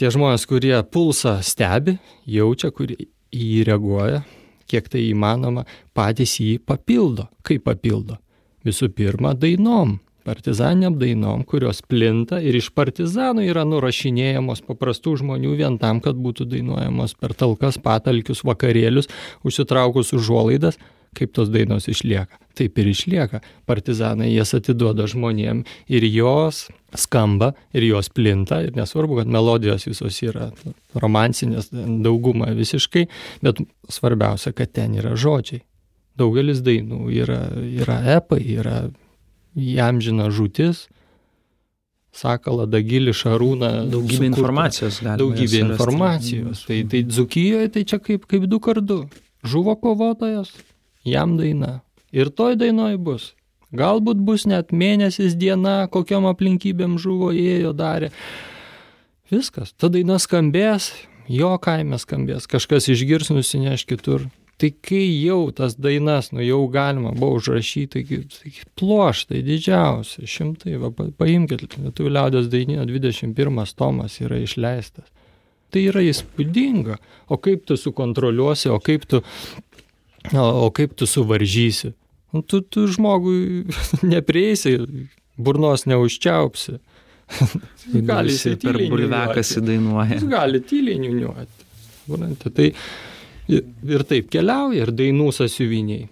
tie žmonės, kurie pulsą stebi, jaučia, kurie į jį reaguoja, kiek tai įmanoma, patys jį papildo. Kaip papildo? Visų pirma, dainom. partizaniniam dainom, kurios plinta ir iš partizanų yra nurašinėjamos paprastų žmonių vien tam, kad būtų dainuojamos per talkas, patalkius, vakarėlius, užsitraukus užuolaidas, kaip tos dainos išlieka. Taip ir išlieka. Partizanai jas atiduoda žmonėm ir jos skamba, ir jos plinta. Ir nesvarbu, kad melodijos visos yra romansinės, dauguma visiškai, bet svarbiausia, kad ten yra žodžiai. Daugelis dainų yra, yra epai, yra įamžina žūtis, Sakalą, Dagilį, Šarūną. Daugybė sukurta. informacijos galima. Daugybė informacijos. Tai, tai Dzukijoje tai čia kaip, kaip du kartu. Žuvo kovotojas, jam daina. Ir toj dainoj bus. Galbūt bus net mėnesis diena, kokiam aplinkybėm žuvo, ėjo, darė. Viskas. Ta daina skambės, jo kaime skambės, kažkas išgirs, nusineš kitur. Tai kai jau tas dainas, nu jau galima buvo užrašyti, tai, tai ploštai didžiausi, šimtai, va, paimkite, Lietuvių liaudės dainyno 21 tomas yra išleistas. Tai yra įspūdinga. O kaip tu sukontroliuosi, o kaip tu, o, o kaip tu suvaržysi? Nu, tu, tu žmogui <laughs> neprieisi, burnos neužčiaupsi. <laughs> gali jis per bulvekas įdainuoja. Jis gali tyliai niuniuoti. Tai Ir, ir taip keliauja ir dainų sasiuviniai.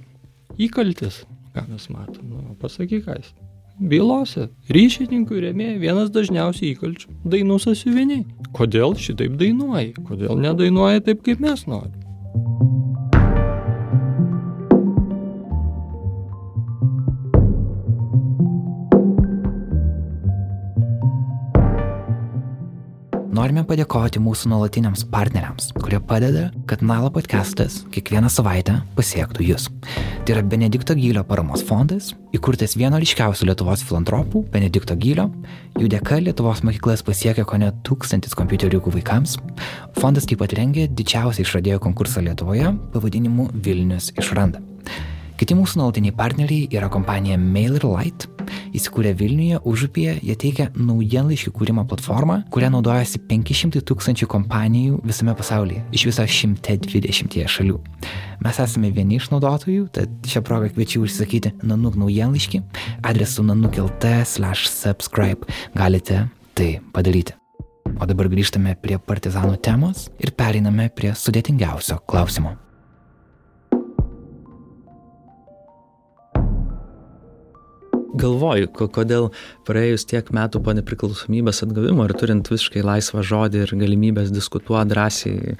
Įkaltis, ką mes matom, nu, pasakyk, ką jis. Bylose ryšininkų rėmėjai vienas dažniausiai įkalčių - dainų sasiuviniai. Kodėl šitaip dainuoji? Kodėl nedainuoji taip, kaip mes norime? Norime padėkoti mūsų nuolatiniams partneriams, kurie padeda, kad Nalo podcastas kiekvieną savaitę pasiektų jūs. Tai yra Benedikto Gylio paramos fondas, įkurtas vieno ryškiausių Lietuvos filantropų, Benedikto Gylio. Jų dėka Lietuvos mokyklas pasiekia ko net tūkstantis kompiuteriukų vaikams. Fondas taip pat rengia didžiausią išradėjo konkursą Lietuvoje pavadinimu Vilnius išranda. Kiti mūsų nuolatiniai partneriai yra kompanija MailerLite, įsikūrę Vilniuje, Užupyje, jie teikia naujienlaiškių kūrimo platformą, kurią naudojasi 500 tūkstančių kompanijų visame pasaulyje, iš viso 120 šalių. Mes esame vieni iš naudotojų, tad šią progą kviečiu užsakyti Nanuk naujienlaiškį adresu nanuk.lt/subscribe. Galite tai padaryti. O dabar grįžtame prie partizanų temos ir pereiname prie sudėtingiausio klausimo. Galvoju, kodėl praėjus tiek metų po nepriklausomybės atgavimo ir turint visiškai laisvą žodį ir galimybės diskutuoti drąsiai,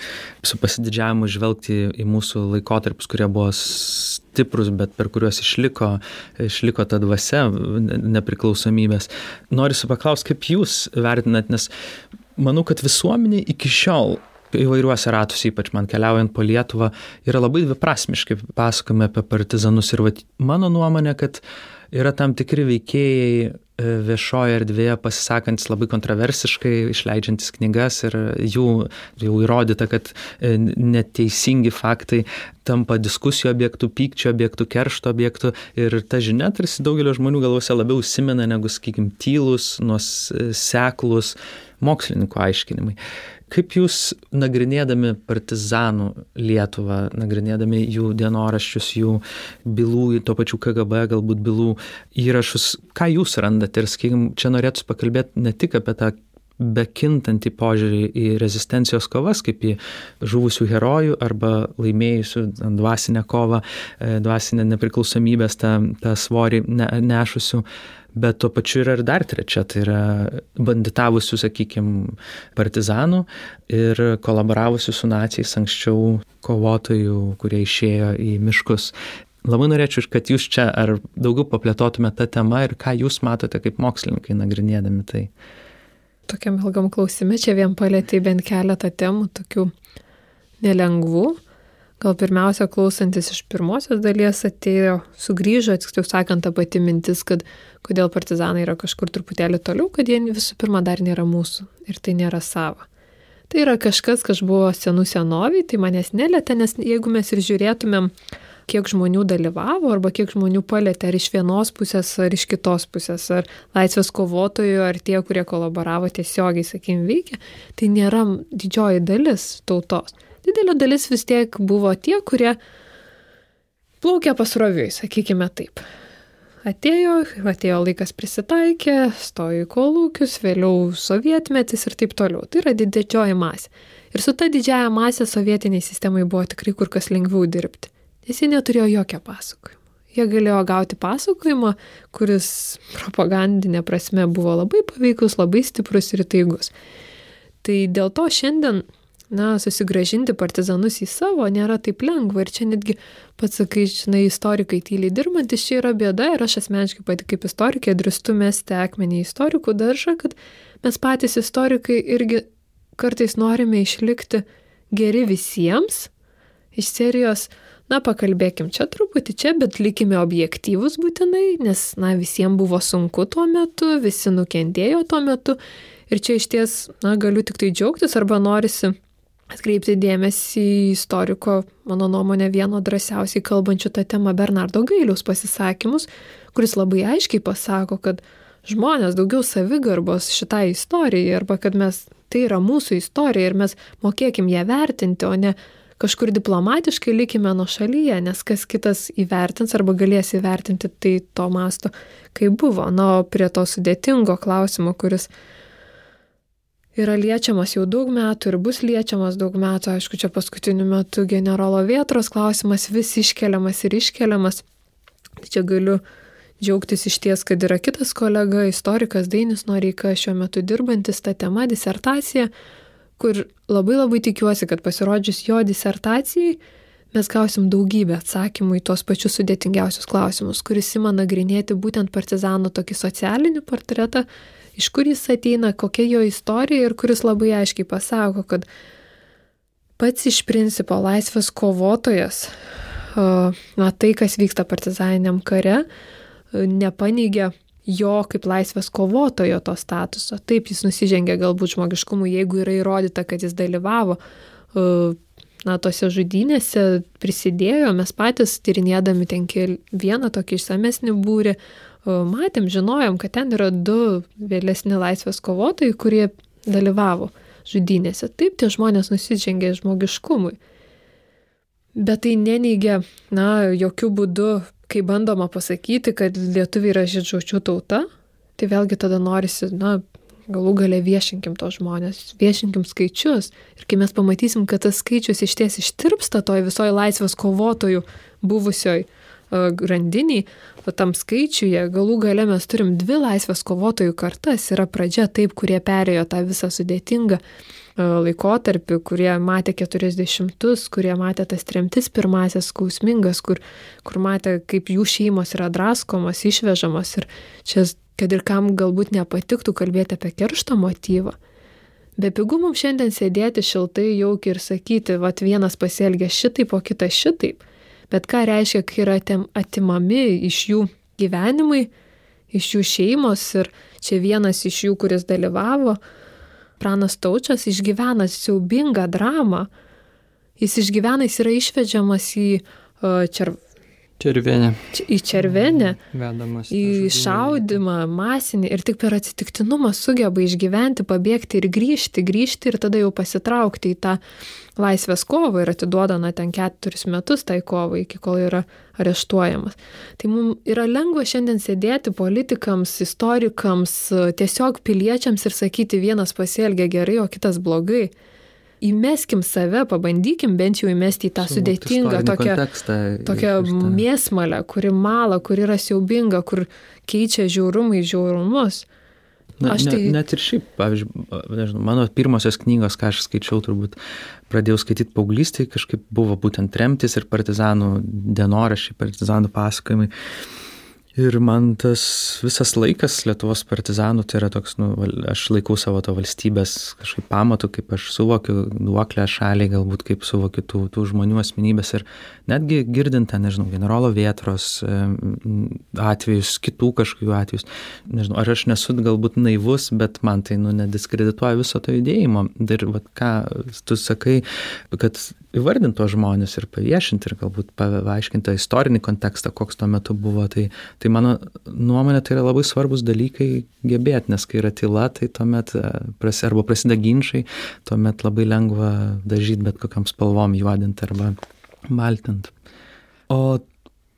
su pasididžiavimu žvelgti į mūsų laikotarpius, kurie buvo stiprus, bet per kuriuos išliko, išliko ta dvasia nepriklausomybės. Noriu paklausti, kaip jūs vertinat, nes manau, kad visuomenė iki šiol įvairiuose ratuose, ypač man keliaujant po Lietuvą, yra labai dviprasmiškai pasakome apie partizanus. Ir vat, mano nuomonė, kad yra tam tikri veikėjai e, viešoje erdvėje pasisakantis labai kontroversiškai, išleidžiantis knygas ir jų jau įrodyta, kad e, neteisingi faktai tampa diskusijų objektų, pykčio objektų, keršto objektų ir ta žinia tarsi daugelio žmonių galvose labiau įsimena negu, sakykime, tylus, nuoseklus mokslininkų aiškinimai. Kaip jūs nagrinėdami partizanų Lietuvą, nagrinėdami jų dienoraščius, jų bylų, to pačių KGB galbūt bylų įrašus, ką jūs randate ir, sakykime, čia norėtų pakalbėti ne tik apie tą bekintantį požiūrį į rezistencijos kovas, kaip į žuvusių herojų arba laimėjusių dvasinę kovą, e, dvasinę nepriklausomybės, tą, tą svorį ne, nešusių bet tuo pačiu yra ir dar trečia, tai yra banditavusių, sakykime, partizanų ir kolaboravusių su nacijais anksčiau kovotojų, kurie išėjo į miškus. Labai norėčiau, kad jūs čia ar daugiau paplėtotumėte tą temą ir ką jūs matote kaip mokslininkai nagrinėdami tai. Tokiam ilgam klausime čia vien palėtė bent keletą temų, tokių nelengvų. Gal pirmiausia, klausantis iš pirmosios dalies atėjo, sugrįžo, tiksliau sakant, ta pati mintis, kad kodėl partizanai yra kažkur truputėlį toliau, kad jie visų pirma dar nėra mūsų ir tai nėra sava. Tai yra kažkas, kas buvo senų senoviai, tai manęs nelėtė, nes jeigu mes ir žiūrėtumėm, kiek žmonių dalyvavo arba kiek žmonių palėtė ar iš vienos pusės, ar iš kitos pusės, ar laisvės kovotojų, ar tie, kurie kolaboravo tiesiogiai, sakykim, veikia, tai nėra didžioji dalis tautos didelė dalis vis tiek buvo tie, kurie plaukė pasroviui, sakykime taip. atėjo, atėjo laikas prisitaikė, stojo į kolūkius, vėliau sovietmetis ir taip toliau. Tai yra didžioji masė. Ir su ta didžiaja masė sovietiniai sistemai buvo tikrai kur kas lengviau dirbti, nes jie neturėjo jokio pasakojimo. Jie galėjo gauti pasakojimą, kuris propagandinė prasme buvo labai paveikus, labai stiprus ir taigus. Tai dėl to šiandien na, susigražinti partizanus į savo nėra taip lengva. Ir čia netgi pats sakai, žinai, istorikai tyliai dirbantis, čia yra bėda ir aš asmeniškai pati kaip istorikė drįstu mesti akmenį į istorikų daržą, kad mes patys istorikai irgi kartais norime išlikti geri visiems iš serijos, na, pakalbėkim čia truputį čia, bet likime objektyvus būtinai, nes, na, visiems buvo sunku tuo metu, visi nukentėjo tuo metu. Ir čia iš ties, na, galiu tik tai džiaugtis arba norisi atkreipti dėmesį į istoriko, mano nuomonė, vieno drąsiausiai kalbančių tą temą Bernardo Gailiaus pasisakymus, kuris labai aiškiai pasako, kad žmonės daugiau savigarbos šitai istorijai arba kad mes, tai yra mūsų istorija ir mes mokėkim ją vertinti, o ne kažkur diplomatiškai likime nuo šalyje, nes kas kitas įvertins arba galės įvertinti tai to masto, kaip buvo. Na, o prie to sudėtingo klausimo, kuris yra liečiamas jau daug metų ir bus liečiamas daug metų. Aišku, čia paskutiniu metu generolo Vietros klausimas vis iškeliamas ir iškeliamas. Tai čia galiu džiaugtis iš ties, kad yra kitas kolega, istorikas Dainis Noreika, šiuo metu dirbantis tą temą, disertaciją, kur labai labai tikiuosi, kad pasirodžius jo disertacijai mes gausim daugybę atsakymų į tos pačius sudėtingiausius klausimus, kuris ima nagrinėti būtent partizanų tokį socialinį portretą, iš kur jis ateina, kokia jo istorija ir kuris labai aiškiai pasako, kad pats iš principo laisvės kovotojas, na tai, kas vyksta partizaniniam kare, nepaneigia jo kaip laisvės kovotojo to statuso. Taip, jis nusižengia galbūt žmogiškumui, jeigu yra įrodyta, kad jis dalyvavo na, tose žudynėse, prisidėjo, mes patys tyrinėdami ten vieną tokį išsamesnį būrį, matėm, žinojom, kad ten yra du vėlesni laisvės kovotojai, kurie dalyvavo žudynėse. Taip, tie žmonės nusižengė žmogiškumui. Bet tai neneigia, na, jokių būdų, kai bandoma pasakyti, kad lietuviai yra žydžiočių tauta, tai vėlgi tada norisi, na, galų gale viešinkim tos žmonės, viešinkim skaičius. Ir kai mes pamatysim, kad tas skaičius iš ties ištirpsta toj visoji laisvės kovotojų buvusioj grandiniai, tam skaičiuje galų gale mes turim dvi laisvės kovotojų kartas. Yra pradžia taip, kurie perėjo tą visą sudėtingą laikotarpį, kurie matė 40-us, kurie matė tas tremtis pirmasias skausmingas, kur, kur matė, kaip jų šeimos yra draskomos, išvežamos ir čia, kad ir kam galbūt nepatiktų kalbėti apie keršto motyvą. Be pigų mums šiandien sėdėti šiltai jaukiai ir sakyti, vad vienas pasielgia šitaip, o kitas šitaip. Bet ką reiškia, kai yra atimami iš jų gyvenimai, iš jų šeimos ir čia vienas iš jų, kuris dalyvavo, pranas taučias, išgyvena siaubingą dramą. Jis išgyvena, jis yra išvedžiamas į čer... Červenę. Į červenę. Vedamas. Į šaudimą masinį ir tik per atsitiktinumą sugeba išgyventi, pabėgti ir grįžti, grįžti ir tada jau pasitraukti į tą laisvės kovą ir atiduoda, na, ten keturis metus tai kovai, iki kol yra areštuojamas. Tai mums yra lengva šiandien sėdėti politikams, istorikams, tiesiog piliečiams ir sakyti, vienas pasielgia gerai, o kitas blogai įmeskim save, pabandykim bent jau įmesti į tą Suvokti sudėtingą tokią, tokią mėsmalę, kuri mala, kuri yra siaubinga, kur keičia žiaurumai žiaurumus. Na, aš tai... Ne, net ir šiaip, pavyzdžiui, nežinau, mano pirmosios knygos, ką aš skaičiau, turbūt pradėjau skaityti paauglystėje, kažkaip buvo būtent tremtis ir partizanų dienoraščiai, partizanų pasakojimai. Ir man tas visas laikas Lietuvos partizanų, tai yra toks, nu, aš laikau savo to valstybės kažkaip pamatų, kaip aš suvokiu duoklę šaliai, galbūt kaip suvokiu tų, tų žmonių asmenybės ir netgi girdint ten, nežinau, generolo vietros atvejus, kitų kažkokių atvejus, nežinau, ar aš nesu galbūt naivus, bet man tai, nu, nediskredituoja viso to judėjimo. Ir, vat, ką tu sakai, kad įvardinti tos žmonės ir paviešinti ir galbūt paaiškinti tą istorinį kontekstą, koks tuo metu buvo, tai Tai mano nuomonė tai yra labai svarbus dalykai gebėti, nes kai yra tyla, tai tuomet e, prasi, arba prasideda ginčiai, tuomet labai lengva dažyti bet kokiam spalvom juodinti arba baltinti. O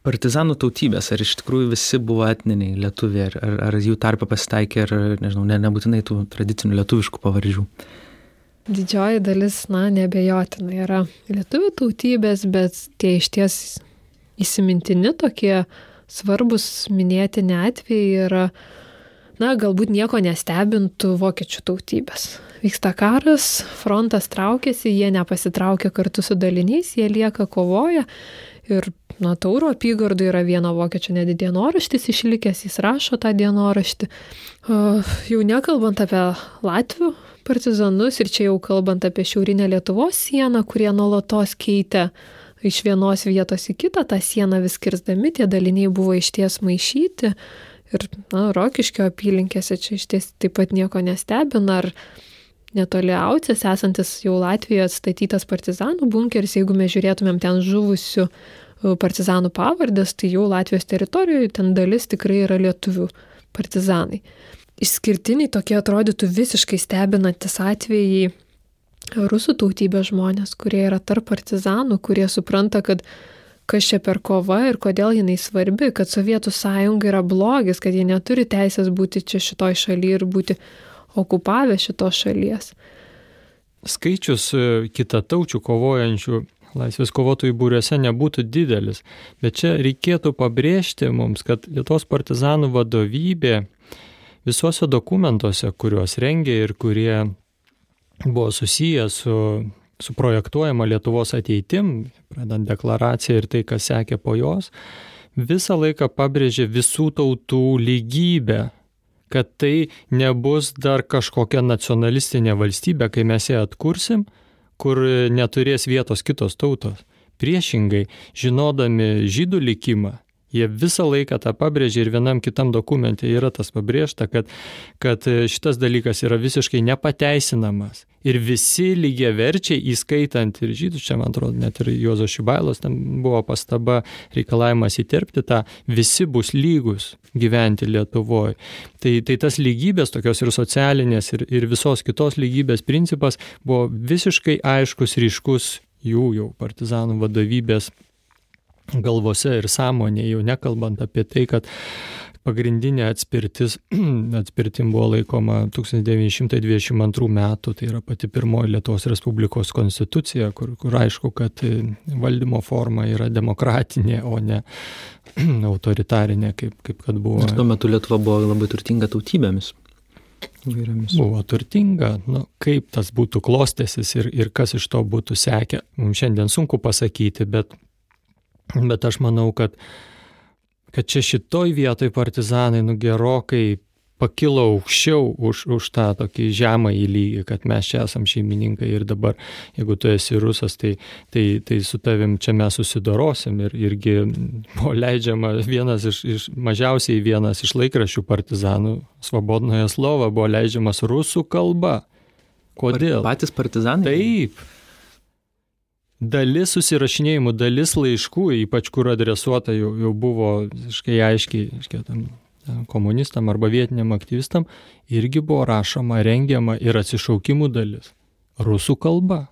partizanų tautybės, ar iš tikrųjų visi buvo etniniai lietuviai, ar, ar, jų tarpe pasitaikė, ar, nežinau, ne, nebūtinai tų tradicinių lietuviškų pavardžių. Didžioji dalis, na, nebejotinai yra lietuvių tautybės, bet tie iš ties įsimintini tokie svarbus minėtini atvejai yra, na, galbūt nieko nestebintų vokiečių tautybės. Vyksta karas, frontas traukiasi, jie nepasitraukia kartu su daliniais, jie lieka kovoja ir Na, Tauro apygardų yra vieno vokiečio netgi dienoraštis išlikęs, jis rašo tą dienoraštį. Jau nekalbant apie Latvių partizanus ir čia jau kalbant apie šiaurinę Lietuvos sieną, kurie nuolatos keitė iš vienos vietos į kitą, tą sieną vis kirzdami, tie daliniai buvo išties maišyti. Ir, na, Rokiškio apylinkėse čia iš ties taip pat nieko nestebina, ar netoli Aucės esantis jau Latvijoje atstatytas partizanų bunkeris, jeigu mes žiūrėtumėm ten žuvusių partizanų pavardės, tai jau Latvijos teritorijoje ten dalis tikrai yra lietuvių partizanai. Išskirtiniai tokie atrodytų visiškai stebinantis atvejai rusų tautybės žmonės, kurie yra tarp partizanų, kurie supranta, kad kas čia per kova ir kodėl jinai svarbi, kad Sovietų sąjunga yra blogis, kad jie neturi teisės būti čia šitoj šalyje ir būti okupavę šitos šalies. Skaičius e, kitataučių kovojančių laisvės kovotojų būriuose nebūtų didelis. Bet čia reikėtų pabrėžti mums, kad Lietuvos partizanų vadovybė visuose dokumentuose, kuriuos rengė ir kurie buvo susiję su, su projektuojama Lietuvos ateitim, pradant deklaraciją ir tai, kas sekė po jos, visą laiką pabrėžė visų tautų lygybę kad tai nebus dar kažkokia nacionalistinė valstybė, kai mes ją atkursim, kur neturės vietos kitos tautos. Priešingai, žinodami žydų likimą, jie visą laiką tą pabrėžia ir vienam kitam dokumente yra tas pabrėžta, kad, kad šitas dalykas yra visiškai nepateisinamas. Ir visi lygiai verčiai, įskaitant ir žydus, čia man atrodo, net ir Juozo Šibailos, ten buvo pastaba reikalavimas įterpti tą, visi bus lygus gyventi Lietuvoje. Tai, tai tas lygybės, tokios ir socialinės, ir, ir visos kitos lygybės principas buvo visiškai aiškus, ryškus jų jau partizanų vadovybės galvose ir sąmonėje, jau nekalbant apie tai, kad pagrindinė atspirtis, <clears throat> atspirtim buvo laikoma 1922 metų, tai yra pati pirmoji Lietuvos Respublikos konstitucija, kur, kur aišku, kad valdymo forma yra demokratinė, o ne <clears throat> autoritarinė, kaip, kaip kad buvo. Ir tuo metu Lietuva buvo labai turtinga tautybėmis. Įvairiomis. Buvo turtinga, nu, kaip tas būtų klostėsis ir, ir kas iš to būtų sekę, mums šiandien sunku pasakyti, bet, bet aš manau, kad, kad čia šitoj vietoj partizanai nu gerokai pakilo aukščiau už, už tą tokį žemą į lygį, kad mes čia esam šeimininkai ir dabar, jeigu tu esi rusas, tai, tai, tai su tavim čia mes susidorosim ir irgi buvo leidžiama vienas iš, iš mažiausiai vienas iš laikraščių partizanų, Svobodnoje slova, buvo leidžiamas rusų kalba. Kodėl? Patys partizanai? Taip. Dalis susirašinėjimų, dalis laiškų, ypač kur adresuota, jau, jau buvo visiškai aiškiai, aiškiai tam komunistam arba vietiniam aktyvistam irgi buvo rašoma, rengiama ir atsišaukimų dalis - rusų kalba.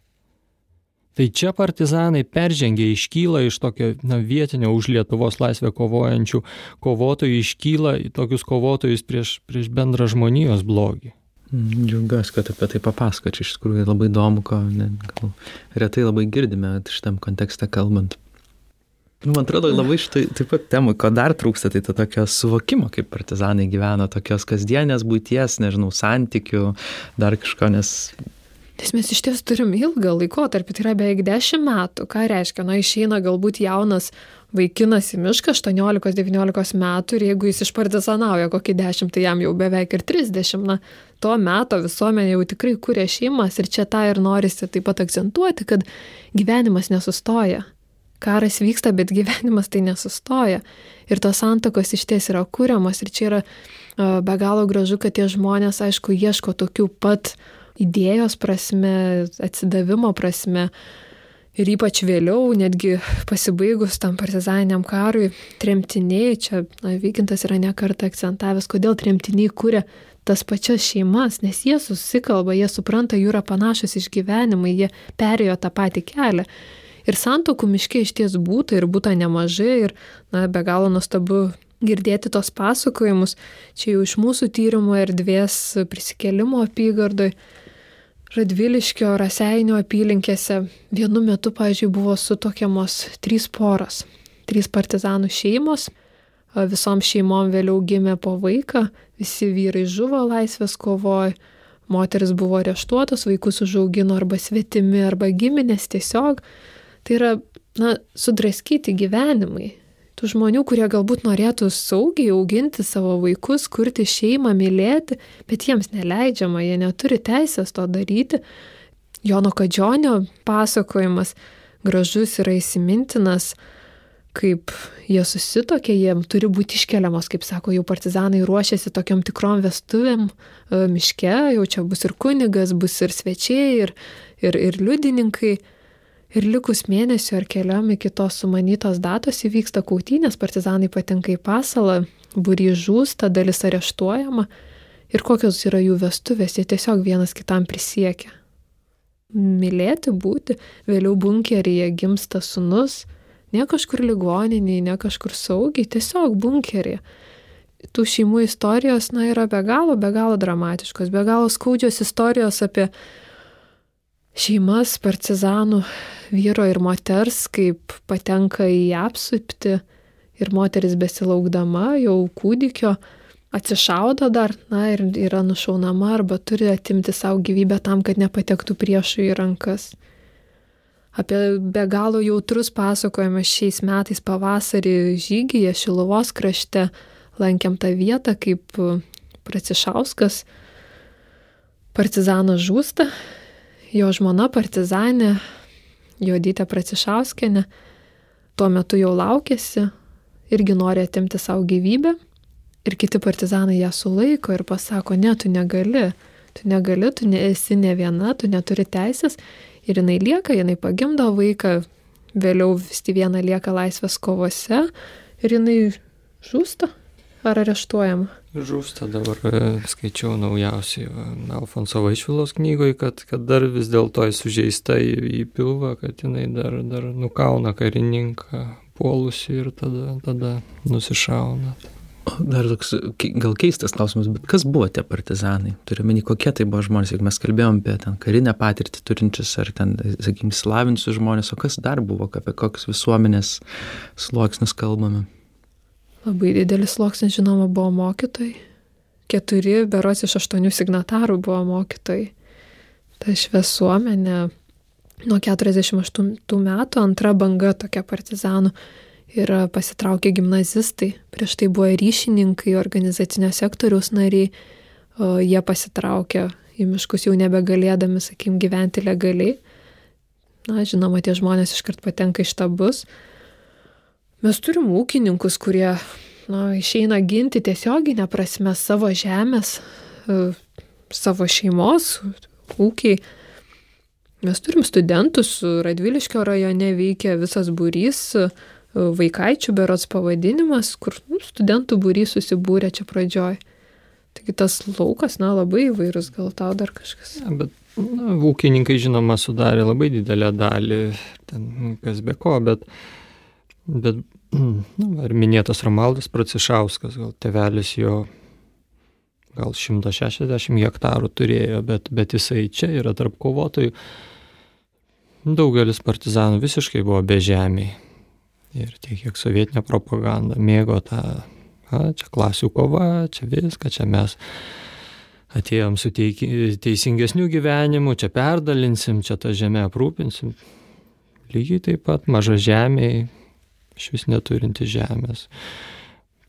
Tai čia partizanai peržengė, iškyla iš tokio na, vietinio už Lietuvos laisvę kovojančių kovotojų, iškyla į tokius kovotojus prieš, prieš bendrą žmonijos blogį. Džiaugiuosi, kad apie tai papasakočiau, iš tikrųjų labai įdomu, ko ne, gal, retai labai girdime šitam kontekste kalbant. Nu, man atrodo, labai šitai taip pat temų, ko dar trūksta, tai to tokio suvokimo, kaip partizanai gyveno, tokios kasdienės būties, nežinau, santykių, dar kažko, nes... Nes mes iš ties turim ilgą laikotarpį, tai yra beveik 10 metų. Ką reiškia? Na, išeina galbūt jaunas vaikinas į mišką 18-19 metų ir jeigu jis išpartizanauja kokį 10, tai jam jau beveik ir 30. Na, tuo metu visuomenė jau tikrai kūrė šeimas ir čia tą ir norisi taip pat akcentuoti, kad gyvenimas nesustoja karas vyksta, bet gyvenimas tai nesustoja. Ir tos santokos iš ties yra kūriamas ir čia yra be galo gražu, kad tie žmonės, aišku, ieško tokių pat idėjos prasme, atsidavimo prasme. Ir ypač vėliau, netgi pasibaigus tam partizaniniam karui, tremtiniai, čia na, Vykintas yra nekartą akcentavęs, kodėl tremtiniai kūrė tas pačias šeimas, nes jie susikalba, jie supranta, jų yra panašus išgyvenimai, jie perėjo tą patį kelią. Ir santokų miške iš ties būta ir būta nemažai ir, na, be galo nuostabu girdėti tos pasakojimus. Čia jau iš mūsų tyrimo erdvės prisikelimo apygardoj. Radviliškio Raseinio apylinkėse vienu metu, pažiūrėjau, buvo sutokiamos trys poros. Trys partizanų šeimos. Visom šeimom vėliau gimė po vaiką, visi vyrai žuvo laisvės kovoje moteris buvo areštuotos, vaikus užaugino arba svetimi, arba giminės tiesiog. Tai yra, na, sudraskyti gyvenimai. Tų žmonių, kurie galbūt norėtų saugiai auginti savo vaikus, kurti šeimą, mylėti, bet jiems neleidžiama, jie neturi teisės to daryti. Jono Kadžionio pasakojimas gražus yra įsimintinas, kaip jie susitokė, jiem turi būti iškeliamos, kaip sako, jau partizanai ruošiasi tokiam tikrom vestuvėm e, miške, jau čia bus ir kunigas, bus ir svečiai, ir, ir, ir liudininkai. Ir likus mėnesio ar keliam iki tos sumanytos datos įvyksta kautynės, partizanai patenka į pasalą, būry žūsta, dalis areštuojama. Ir kokios yra jų vestuvės, jie tiesiog vienas kitam prisiekia. Mylėti būti, vėliau bunkeryje gimsta sunus, Ne kažkur ligoniniai, ne kažkur saugiai, tiesiog bunkerį. Tų šeimų istorijos, na, yra be galo, be galo dramatiškos, be galo skaudžios istorijos apie šeimas partizanų vyro ir moters, kaip patenka į apsupti ir moteris besilaukdama jau kūdikio atsišaudo dar, na ir yra nušaunama arba turi atimti savo gyvybę tam, kad nepatektų priešų į rankas apie be galo jautrus pasakojimas šiais metais pavasarį žygyje Šilovos krašte. Lankėm tą vietą, kaip Pracišauskas partizanas žūsta, jo žmona partizanė, Jodytė Pracišauskenė, tuo metu jau laukėsi, irgi nori atimti savo gyvybę ir kiti partizanai ją sulaiko ir pasako, ne, tu negali, tu negali, tu esi ne viena, tu neturi teisės Ir jinai lieka, jinai pagimdo vaiką, vėliau vis tik viena lieka laisvės kovose ir jinai žūsta ar areštuojama. Žūsta dabar, e, skaičiau naujausiai Alfonso Vaišvilos knygoje, kad, kad dar vis dėlto sužeista į, į pilvą, kad jinai dar, dar nukauna karininką puolusi ir tada, tada nusišauna. Dar toks gal keistas klausimas, bet kas buvo tie partizanai? Turime meni, kokie tai buvo žmonės, jeigu mes kalbėjom apie ten karinę patirtį turinčius ar ten, sakykim, slavinčius žmonės, o kas dar buvo, apie kokius visuomenės sluoksnius kalbame? Labai didelis sluoksnis, žinoma, buvo mokytojai. Keturi, beros iš aštuonių signatarų buvo mokytojai. Ta šviesuomenė nuo 48 metų antra banga tokia partizanų ir pasitraukė gimnazistai, prieš tai buvo ryšininkai, organizacinio sektoriaus nariai, jie pasitraukė į miškus jau nebegalėdami, sakykim, gyventi legaliai. Na, žinoma, tie žmonės iškart patenka iš tabus. Mes turim ūkininkus, kurie na, išeina ginti tiesioginę prasme savo žemės, e, savo šeimos, ūkiai. Mes turim studentus, Radviliškio rajone veikia visas būrys vaikaičių berots pavadinimas, kur nu, studentų būrys susibūrė čia pradžioj. Taigi tas laukas, na, labai įvairus, gal tau dar kažkas. Ja, bet na, ūkininkai, žinoma, sudarė labai didelę dalį, ten kas be ko, bet, bet nu, ar minėtas Romaldas Pracišauskas, gal tevelis jo gal 160 hektarų turėjo, bet, bet jisai čia yra tarp kovotojų. Daugelis partizanų visiškai buvo bežemiai ir tiek kiek sovietinė propaganda mėgo tą, a, čia klasių kova, čia viską, čia mes atėjom su teiki, teisingesniu gyvenimu, čia perdalinsim, čia tą žemę aprūpinsim. Lygiai taip pat maža žemė, iš vis neturinti žemės.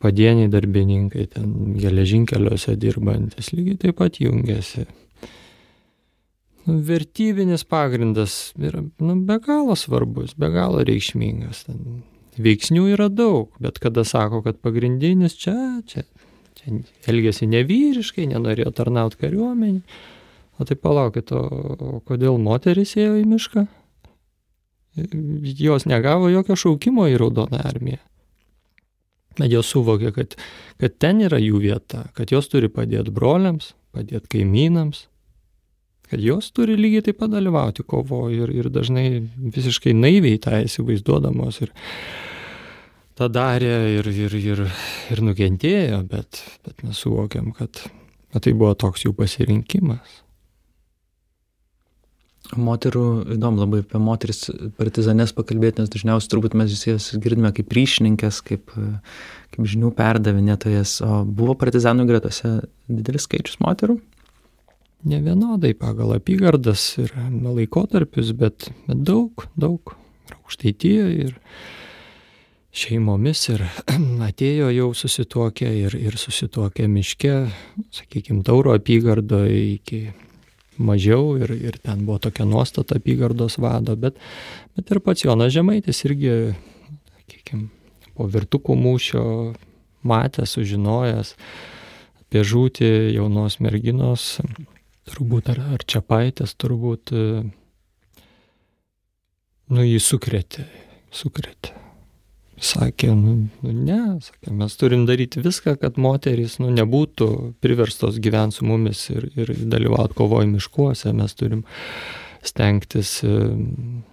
Padieniai darbininkai, ten geležinkeliuose dirbantis, lygiai taip pat jungiasi. Nu, vertybinis pagrindas yra nu, be galo svarbus, be galo reikšmingas. Ten Veiksnių yra daug, bet kada sako, kad pagrindinis čia, čia, čia elgėsi nevyriškai, nenorėjo tarnauti kariuomenį. O tai palaukit, o kodėl moteris ėjo į mišką? Jos negavo jokio šaukimo į Raudoną armiją. Bet jos suvokė, kad, kad ten yra jų vieta, kad jos turi padėti broliams, padėti kaimynams, kad jos turi lygiai taip pat dalyvauti kovoje ir, ir dažnai visiškai naiviai tą įsivaizduodamos ir tą darė ir, ir, ir, ir nukentėjo, bet, bet mes suvokiam, kad, kad tai buvo toks jų pasirinkimas. Moterų, įdomu labai apie moteris partizanės pakalbėti, nes dažniausiai turbūt mes jas girdime kaip ryšininkės, kaip, kaip žinių perdavinėtojas, o buvo partizanų gretose didelis skaičius moterų? Ne vienodai pagal apygardas ir laikotarpius, bet, bet daug, daug. Aukštaityje, ir šeimomis, ir <clears throat> atėjo jau susituokę, ir, ir susituokę miške, sakykime, tauro apygardoje iki mažiau ir, ir ten buvo tokia nuostata apygardos vado, bet, bet ir pats Jonas Žemaitis irgi, sakykime, po virtukų mūšio matęs, sužinojęs apie žūtį jaunos merginos, turbūt ar, ar Čiapaitės, turbūt, nu jį sukrėtė, sukrėtė. Sakė, nu, nu ne, sakė, mes turim daryti viską, kad moterys nu, nebūtų priverstos gyventi su mumis ir, ir dalyvauti kovoje miškuose, mes turim stengtis nu,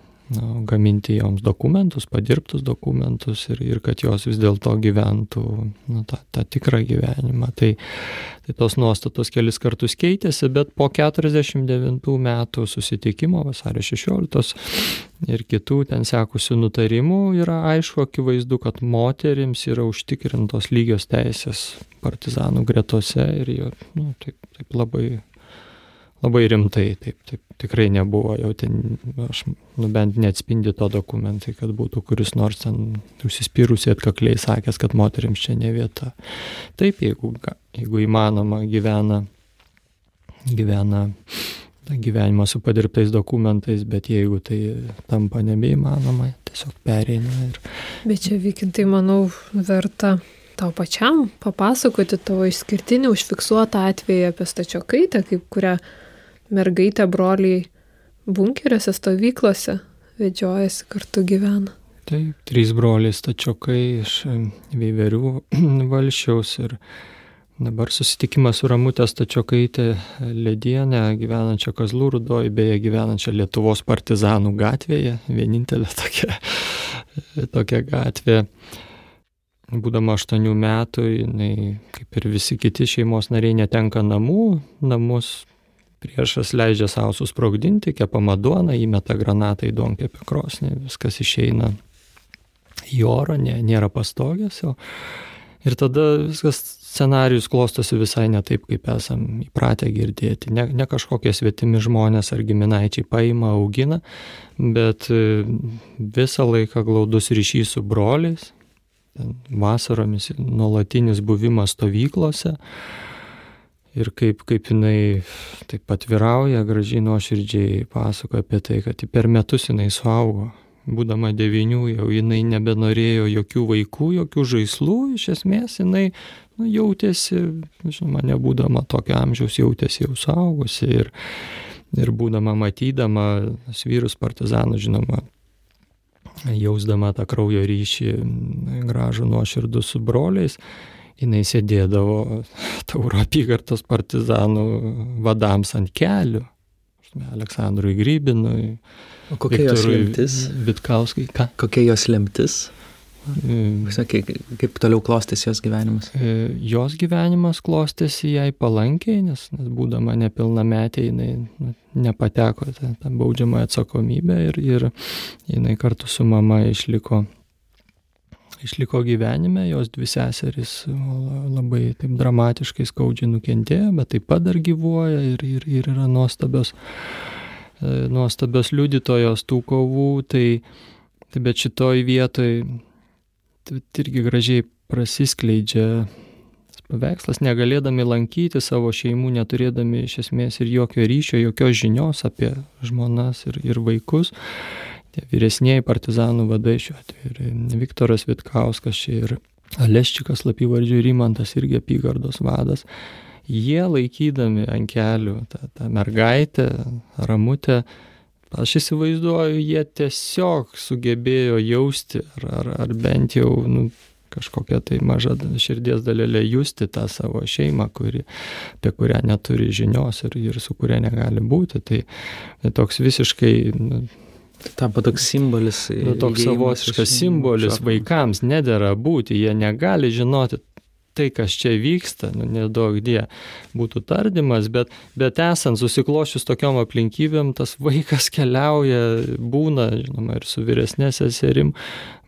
gaminti joms dokumentus, padirbtus dokumentus ir, ir kad jos vis dėlto gyventų nu, tą, tą tikrą gyvenimą. Tai, tai tos nuostatos kelis kartus keitėsi, bet po 49 metų susitikimo vasario 16 ir kitų ten sekusių nutarimų yra aišku, akivaizdu, kad moterims yra užtikrintos lygios teisės partizanų gretose ir jo nu, taip, taip labai labai rimtai, taip, taip tikrai nebuvo, jau ten, aš, nu bent neatspindi to dokumentai, kad būtų kuris nors ten užsispyrusiai atkakliai sakęs, kad moteriams čia ne vieta. Taip, jeigu, jeigu įmanoma gyvena, gyvena gyvenimą su padirbtais dokumentais, bet jeigu tai tampa nebeįmanoma, tiesiog pereina. Ir... Bet čia vykintai, manau, verta tau pačiam papasakoti tavo išskirtinį užfiksuotą atvejį apie stačiokaitę, kaip kurią mergaitė broliai bunkeriuose, stovyklose vedžiojasi kartu gyvena. Taip, trys broliai stačiokai iš Veiverių <clears throat> valšiaus ir dabar susitikimas su Ramutė stačiokaitė Ledienė, gyvenančia Kazlų rudoje, beje gyvenančia Lietuvos partizanų gatvėje, vienintelė tokia, <laughs> tokia gatvė. Būdama aštuonių metų, jinai, kaip ir visi kiti šeimos nariai, netenka namų, namus priešas leidžia savo susprogdinti, kepama duona, įmeta granatą į duonkepio krosnį, viskas išeina į orą, nė, nėra pastogės. O... Ir tada viskas scenarius klostosi visai ne taip, kaip esam įpratę girdėti. Ne, ne kažkokie svetimi žmonės ar giminaičiai paima, augina, bet e, visą laiką glaudus ryšys su broliais, vasaromis nuolatinis buvimas stovyklose ir kaip, kaip jinai taip pat vyrauja, gražiai nuoširdžiai pasakoja apie tai, kad per metus jinai suaugo. Būdama devinių, jau jinai nebenorėjo jokių vaikų, jokių žaislų, iš esmės jinai nu, jautėsi, žinoma, nebūdama tokio amžiaus, jautėsi jau suaugusi ir, ir būdama matydama vyrus partizanus, žinoma, jausdama tą kraujo ryšį gražų nuoširdų su broliais, jinai sėdėdavo Tauro apygardos partizanų vadams ant kelių. Aleksandrui Grybinui. O kokia Viktorui jos lemtis? Vitkauskai. Ką? Kokia jos lemtis? Sakai, kaip toliau klostėsi jos gyvenimas? E, jos gyvenimas klostėsi jai palankiai, nes, nes būdama nepilnametė, jinai nu, nepateko tą, tą baudžiamą atsakomybę ir, ir jinai kartu su mama išliko išliko gyvenime, jos dvi seserys labai taip dramatiškai skaudžiai nukentėjo, bet taip pat dar gyvuoja ir, ir, ir yra nuostabios, e, nuostabios liudytojos tų kovų, tai, tai bet šitoj vietoj tai irgi gražiai prasiskleidžia paveikslas, negalėdami lankyti savo šeimų, neturėdami iš esmės ir jokio ryšio, jokios žinios apie žmonas ir, ir vaikus tie vyresnieji partizanų vadai šiuo atveju ir Viktoras Vitkauskas čia ir Aleščikas lapyvardžių Rimantas irgi apygardos vadas, jie laikydami ant kelių tą, tą mergaitę, ramutę, aš įsivaizduoju, jie tiesiog sugebėjo jausti ar, ar, ar bent jau nu, kažkokia tai maža širdies dalelė justi tą savo šeimą, kuri, apie kurią neturi žinios ir, ir su kuria negali būti. Tai toks visiškai nu, Tapo toks simbolis. Nu, toks savotiškas simbolis vaikams nedėra būti, jie negali žinoti tai, kas čia vyksta, nu, nedaug die, būtų tardymas, bet, bet esant susiklošius tokiom aplinkybėm, tas vaikas keliauja, būna, žinoma, ir su vyresnė seserim,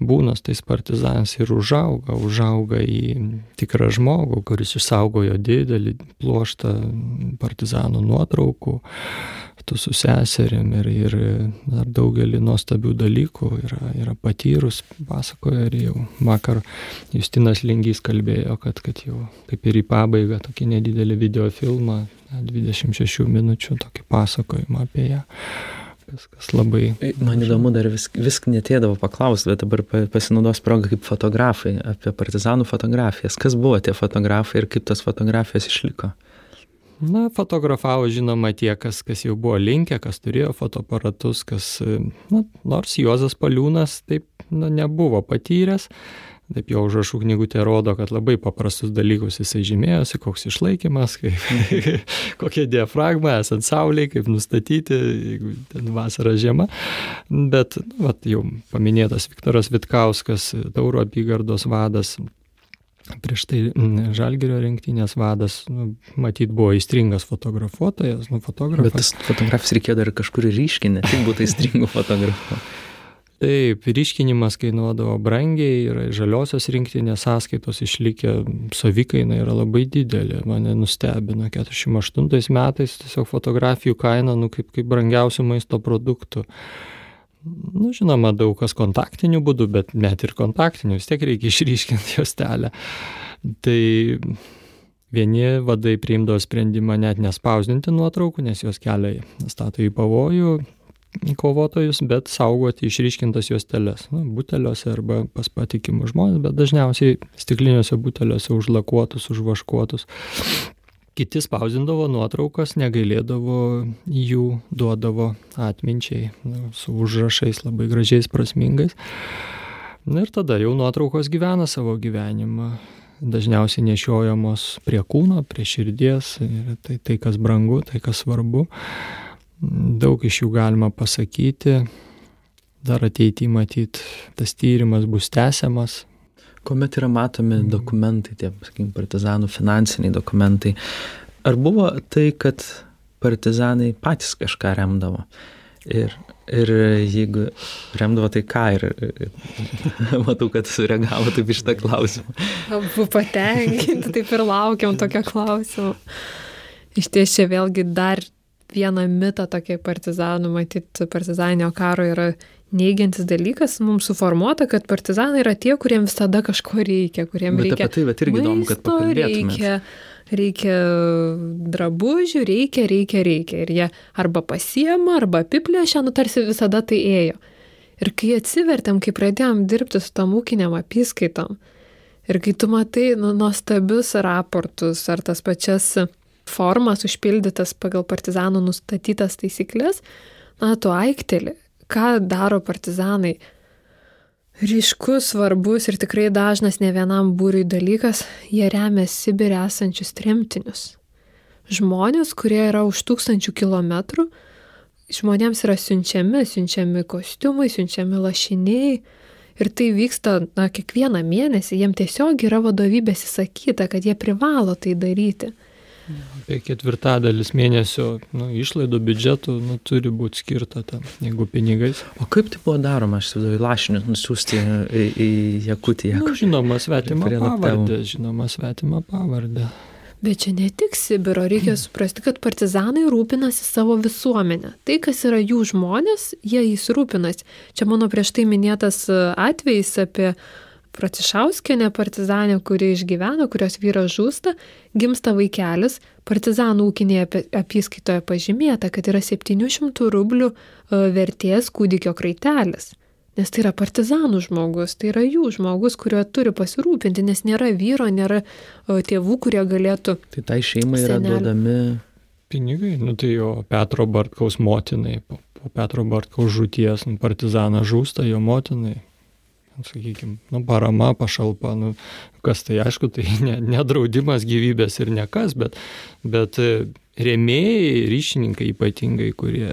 būna tais partizanais ir užauga, užauga į tikrą žmogų, kuris išsaugojo didelį pluoštą partizanų nuotraukų kartu su seserim ir, ir dar daugelį nuostabių dalykų yra, yra patyrus, pasakoja ir jau vakar Justinas Lingys kalbėjo, kad, kad jau kaip ir į pabaigą tokį nedidelį videofilmą, 26 minučių tokį pasakojimą apie ją. Kas, kas labai. Man įdomu, dar vis, vis netėdavo paklausti, bet dabar pasinaudos progą kaip fotografai, apie partizanų fotografijas. Kas buvo tie fotografai ir kaip tos fotografijos išliko? Na, fotografavo žinoma tie, kas, kas jau buvo linkę, kas turėjo fotoaparatus, kas, na, nors Juozas Paliūnas taip na, nebuvo patyręs, taip jo užrašų knygutė rodo, kad labai paprastus dalykus jisai žymėjosi, koks išlaikymas, kaip, <laughs> kokia diafragma, esant sauliai, kaip nustatyti, jeigu ten vasara žiema. Bet, na, vat, jau paminėtas Viktoras Vitkauskas, Tauro apygardos vadas, prieš tai Žalgerio rinktinės vadas, nu, matyt, buvo įstringas fotografuotojas, nu, fotografas. Bet tas fotografas reikėjo dar kažkur ryškinti, tik būtų įstringų fotografų. Taip, ryškinimas kainuodavo brangiai ir žaliosios rinktinės sąskaitos išlikę savikaina yra labai didelė. Mane nustebino 48 metais tiesiog fotografijų kaina, nu, kaip, kaip brangiausių maisto produktų. Nu, žinoma, daug kas kontaktiniu būdu, bet net ir kontaktiniu vis tiek reikia <laughs> išryškinti juostelę. Tai vieni vadai priimdavo sprendimą net nespausdinti nuotraukų, nes jos kelia stato į pavojų kovotojus, bet saugoti išryškintas juostelės, nu, buteliuose arba pas patikimus žmonės, bet dažniausiai stikliniuose buteliuose užlakuotus, užvaškuotus. Kiti spausdindavo nuotraukas, negailėdavo jų, duodavo atminčiai nu, su užrašais labai gražiais, prasmingais. Na ir tada jau nuotraukos gyvena savo gyvenimą. Dažniausiai nešiojamos prie kūno, prie širdies, tai, tai kas brangu, tai kas svarbu. Daug iš jų galima pasakyti, dar ateityje matyt, tas tyrimas bus tęsiamas, Kuomet yra matomi mhm. dokumentai, tie, sakykime, partizanų finansiniai dokumentai, ar buvo tai, kad partizanai patys kažką remdavo? Ir, ir jeigu remdavo, tai ką? Ir <laughs> matau, kad sureagavo taip iš tą klausimą. Abu patenkinti, taip ir laukiam tokio klausimo. Iš ties čia vėlgi dar vieną mitą tokia partizanų, matyt, partizaninio karo yra neigiantis dalykas mums suformuota, kad partizanai yra tie, kuriems visada kažko reikia, kuriems bet reikia. Tai, bet irgi įdomu, kad. Reikia, reikia drabužių, reikia, reikia, reikia. Ir jie arba pasiema, arba apiplėšia, nu tarsi visada tai ėjo. Ir kai atsivertėm, kai pradėjom dirbti su tom ūkiniam apyskaitom, ir kai tu matai nu, nuostabius raportus ar tas pačias formas užpildytas pagal partizanų nustatytas taisyklės, na, tu aikteli, ką daro partizanai. Ryškus, svarbus ir tikrai dažnas ne vienam būriui dalykas, jie remia Sibirė esančius tremtinius. Žmonės, kurie yra už tūkstančių kilometrų, žmonėms yra siunčiami, siunčiami kostiumai, siunčiami lašiniai. Ir tai vyksta na, kiekvieną mėnesį, jiems tiesiog yra vadovybės įsakyta, kad jie privalo tai daryti. Apie ketvirtadalis mėnesio nu, išlaidų biudžetų nu, turi būti skirta tam, jeigu pinigais. O kaip tai buvo daroma, aš įsivaizduoju, lašinius nusiųsti į, į Jakutiją? Nu, žinoma, svetima pavardė, žinoma, svetima pavardė. Bet čia ne tik Sibiro, reikia suprasti, kad partizanai rūpinasi savo visuomenę. Tai, kas yra jų žmonės, jie jais rūpinasi. Čia mano prieš tai minėtas atvejis apie Pracišauskienė partizanė, kuri išgyveno, kurios vyras žūsta, gimsta vaikelis, partizanų ūkinėje apyskaitoje pažymėta, kad yra 700 rublių e, vertės kūdikio kraitelis. Nes tai yra partizanų žmogus, tai yra jų žmogus, kuriuo turi pasirūpinti, nes nėra vyro, nėra e, tėvų, kurie galėtų. Tai tai šeimai yra senelį. duodami pinigai, nu tai jo Petro Bartkaus motinai, po, Petro Bartkaus žūties nu, partizanas žūsta, jo motinai sakykime, nu, parama, pašalpa, nu, kas tai aišku, tai nedraudimas <laughs> ne gyvybės ir nekas, bet, bet rėmėjai, ryšininkai ypatingai, kurie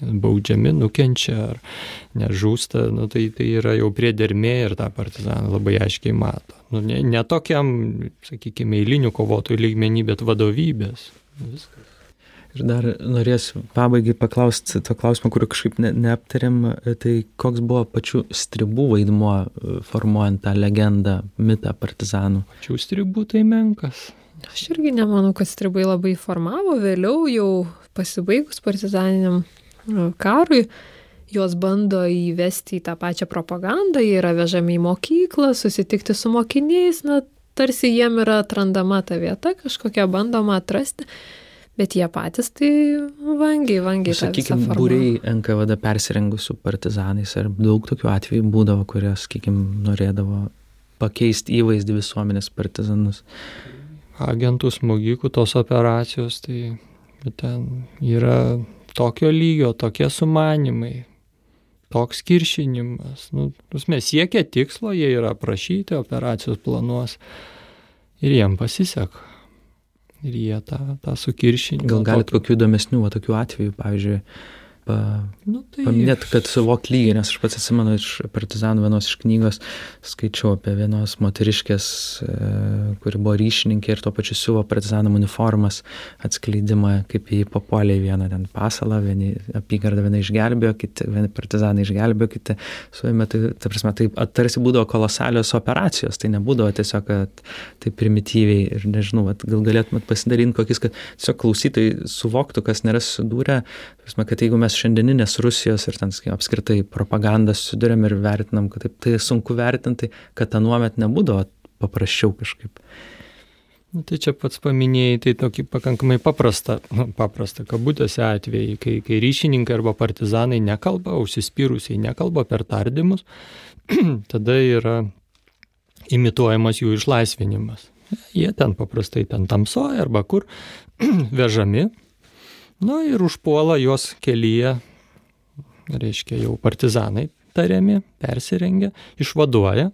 baudžiami, nukenčia ar nežūsta, nu, tai, tai yra jau priedermė ir tą partizaną labai aiškiai mato. Nu, ne, ne tokiam, sakykime, eilinių kovotojų lygmenį, bet vadovybės. Viskas. Ir dar norėsiu pabaigai paklausti to klausimo, kurį kažkaip ne, neaptarėm, tai koks buvo pačių stribų vaidmuo e, formuojant tą legendą, mitą partizanų? Pačių stribų tai menkas. Aš irgi nemanau, kad stribai labai formavo, vėliau jau pasibaigus partizaniniam e, karui, juos bando įvesti į tą pačią propagandą, jie yra vežami į mokyklą, susitikti su mokiniais, na, tarsi jiem yra atrandama ta vieta, kažkokia bandoma atrasti bet jie patys tai vangiai, vangiai. Sakykime, būriai NKVD persirengusių partizanais, ar daug tokių atvejų būdavo, kurie, sakykime, norėdavo pakeisti įvaizdį visuomenės partizanus. Agentų smogikų tos operacijos, tai ten yra tokio lygio, tokie sumanimai, toks kiršinimas. Nu, mes siekia tikslo, jie yra aprašyti operacijos planuos ir jiem pasiseka ir jie tą, tą sukiršinimą. Gal galit kokių įdomesnių, va, tokių atvejų, pavyzdžiui, pa, nu, tai... paminėti, kad suvok lygiai, nes aš pats atsimenu iš partizanų vienos iš knygos, skaičiau apie vienos moteriškės, e, kuri buvo ryšininkė ir tuo pačiu siuvo partizanų uniformas atskleidimą, kaip jį papuolė į vieną ten pasalą, vieni apygardą vieną išgelbėjo, kiti, vieni partizanai išgelbėjo, kiti suėmė, tai, ta prasme, tai tarsi būdavo kolosalios operacijos, tai nebūdavo tiesiog, kad tai primityviai ir nežinau, at, gal galėtumėt pasidalinti kokius, kad tiesiog klausytojai suvoktų, kas nėra susidūrę, prasme, kad jeigu mes šiandieninės Rusijos ir ten apskritai propagandą susidurėm ir vertinam, kad taip, tai sunku vertinti, kad anuomet nebūdavo paprasčiau kažkaip. Nu, tai čia pats paminėjai, tai tokį pakankamai paprastą, nu, paprastą kabutėse atvejį, kai, kai ryšininkai arba partizanai nekalba, užsispyrusiai nekalba per tardymus, <clears throat> tada yra imituojamas jų išlaisvinimas. Jie ten paprastai ten tamsoja arba kur <clears throat> vežami Nu ir užpuola juos kelyje, reiškia jau partizanai tariami, persirengia, išvaduoja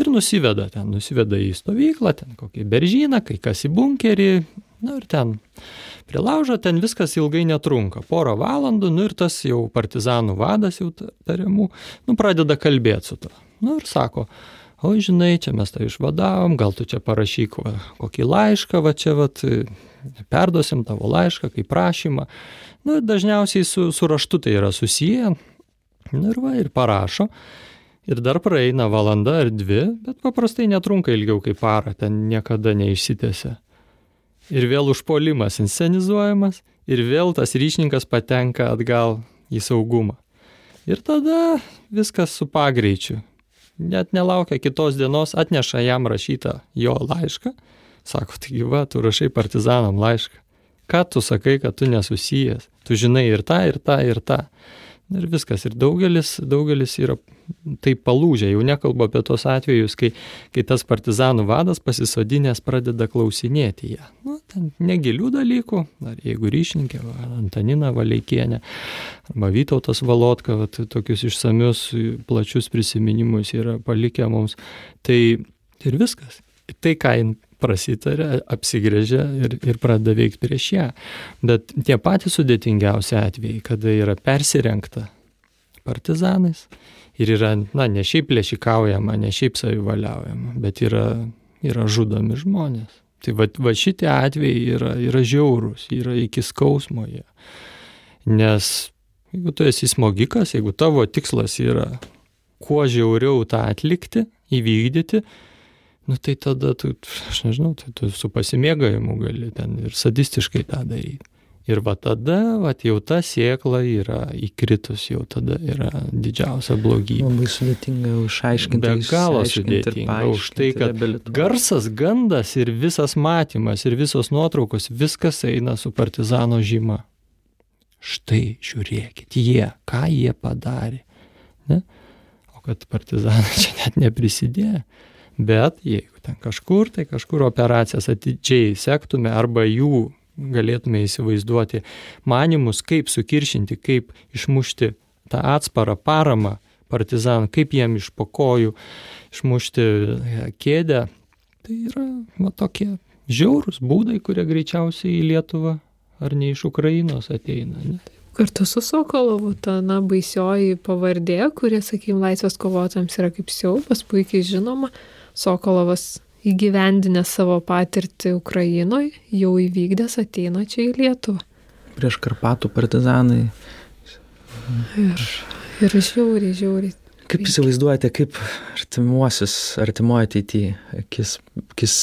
ir nusiveda ten, nusiveda į stovyklą, ten kokį beržyną, kai kas į bunkerį, na ir ten prie laužo, ten viskas ilgai netrunka, porą valandų, nu ir tas jau partizanų vadas jau tariamų, nu pradeda kalbėti su to. Nu ir sako, o žinai, čia mes tą išvadavom, gal tu čia parašyk va, kokį laišką, va čia va perduosim tavo laišką kaip prašymą. Nu, dažniausiai su, su raštu tai yra susiję. Nu, ir va, ir parašo. Ir dar praeina valanda ar dvi, bet paprastai netrunka ilgiau kaip parą, ten niekada neišsitėse. Ir vėl užpolimas inscenizuojamas, ir vėl tas ryšininkas patenka atgal į saugumą. Ir tada viskas su pagreičiu. Net nelaukia kitos dienos, atneša jam rašytą jo laišką Sako, taigi va, tu rašai partizanam laišką. Ką tu sakai, kad tu nesusijęs? Tu žinai ir tą, ir tą, ir tą. Ir viskas. Ir daugelis, daugelis yra taip palūžę. Jau nekalbu apie tos atvejus, kai, kai tas partizanų vadas pasisodinės pradeda klausinėti ją. Nu, ten negilių dalykų, ar jeigu ryšininkė, Antanina Valeikienė, arba Vytautas Valotka, va, tokius išsamius, plačius prisiminimus yra palikę mums. Tai ir viskas. Tai, ką prasitarė, apsigrėžė ir, ir pradeda veikti prieš ją. Bet tie patys sudėtingiausi atvejai, kada yra persirengta partizanais ir yra, na, ne šiaip plėšikaujama, ne šiaip savivaliaujama, bet yra, yra žudomi žmonės. Tai va, va šitie atvejai yra, yra žiaurūs, yra iki skausmo jie. Nes jeigu tu esi smogikas, jeigu tavo tikslas yra kuo žiauriau tą atlikti, įvykdyti, nu tai tada tu, aš nežinau, tai tu su pasimėgavimu gali ten ir sadistiškai tą daryti. Ir va tada, va jau ta sėkla yra įkritus, jau tada yra didžiausia blogybė. Labai sudėtinga išaiškinti. Be galo sudėtinga. Už tai, kad garsas, gandas ir visas matymas ir visos nuotraukos, viskas eina su partizano žyma. Štai žiūrėkit, jie, ką jie padarė. Ne? O kad partizanai čia net neprisidėjo. Bet jeigu ten kažkur, tai kažkur operacijas atidžiai sektume arba jų galėtume įsivaizduoti manimus, kaip sukiršinti, kaip išmušti tą atsparą paramą partizanų, kaip jiem iš pokojų išmušti kėdę. Tai yra va, tokie žiaurūs būdai, kurie greičiausiai į Lietuvą ar ne iš Ukrainos ateina. Ne? Kartu su Sokolovu, ta na, baisioji pavardė, kurie, sakykim, laisvės kovotojams yra kaip siaubas, puikiai žinoma, Sokolovas įgyvendinę savo patirtį Ukrainoje, jau įvykdęs ateina čia į Lietuvą. Prieš Karpatų partizanai. Ir, ir žiauriai, žiauriai. Kaip įsivaizduojate, kaip artimuosius, artimoje ateityje, kis, kis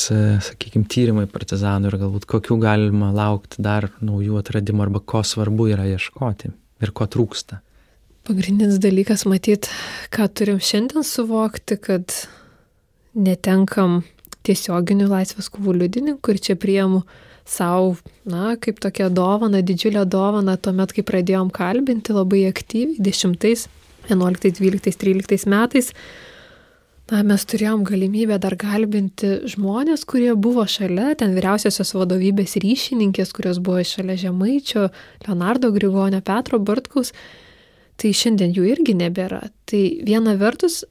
sakykime, tyrimai partizanų ir galbūt kokių galima laukti dar naujų atradimų arba ko svarbu yra ieškoti ir ko trūksta? Pagrindinis dalykas matyti, ką turim šiandien suvokti, kad netenkam tiesioginių laisvės kovų liudininkų ir čia priemu savo, na, kaip tokia dovana, didžiulė dovana, tuomet, kai pradėjom kalbinti labai aktyviai, 10, 11, 12, 13 metais, na, mes turėjom galimybę dar kalbinti žmonės, kurie buvo šalia, ten vyriausiosios vadovybės ryšininkės, kurios buvo šalia Žemaičio, Leonardo Grigonio, Petro Bartkaus, tai šiandien jų irgi nebėra. Tai viena vertus,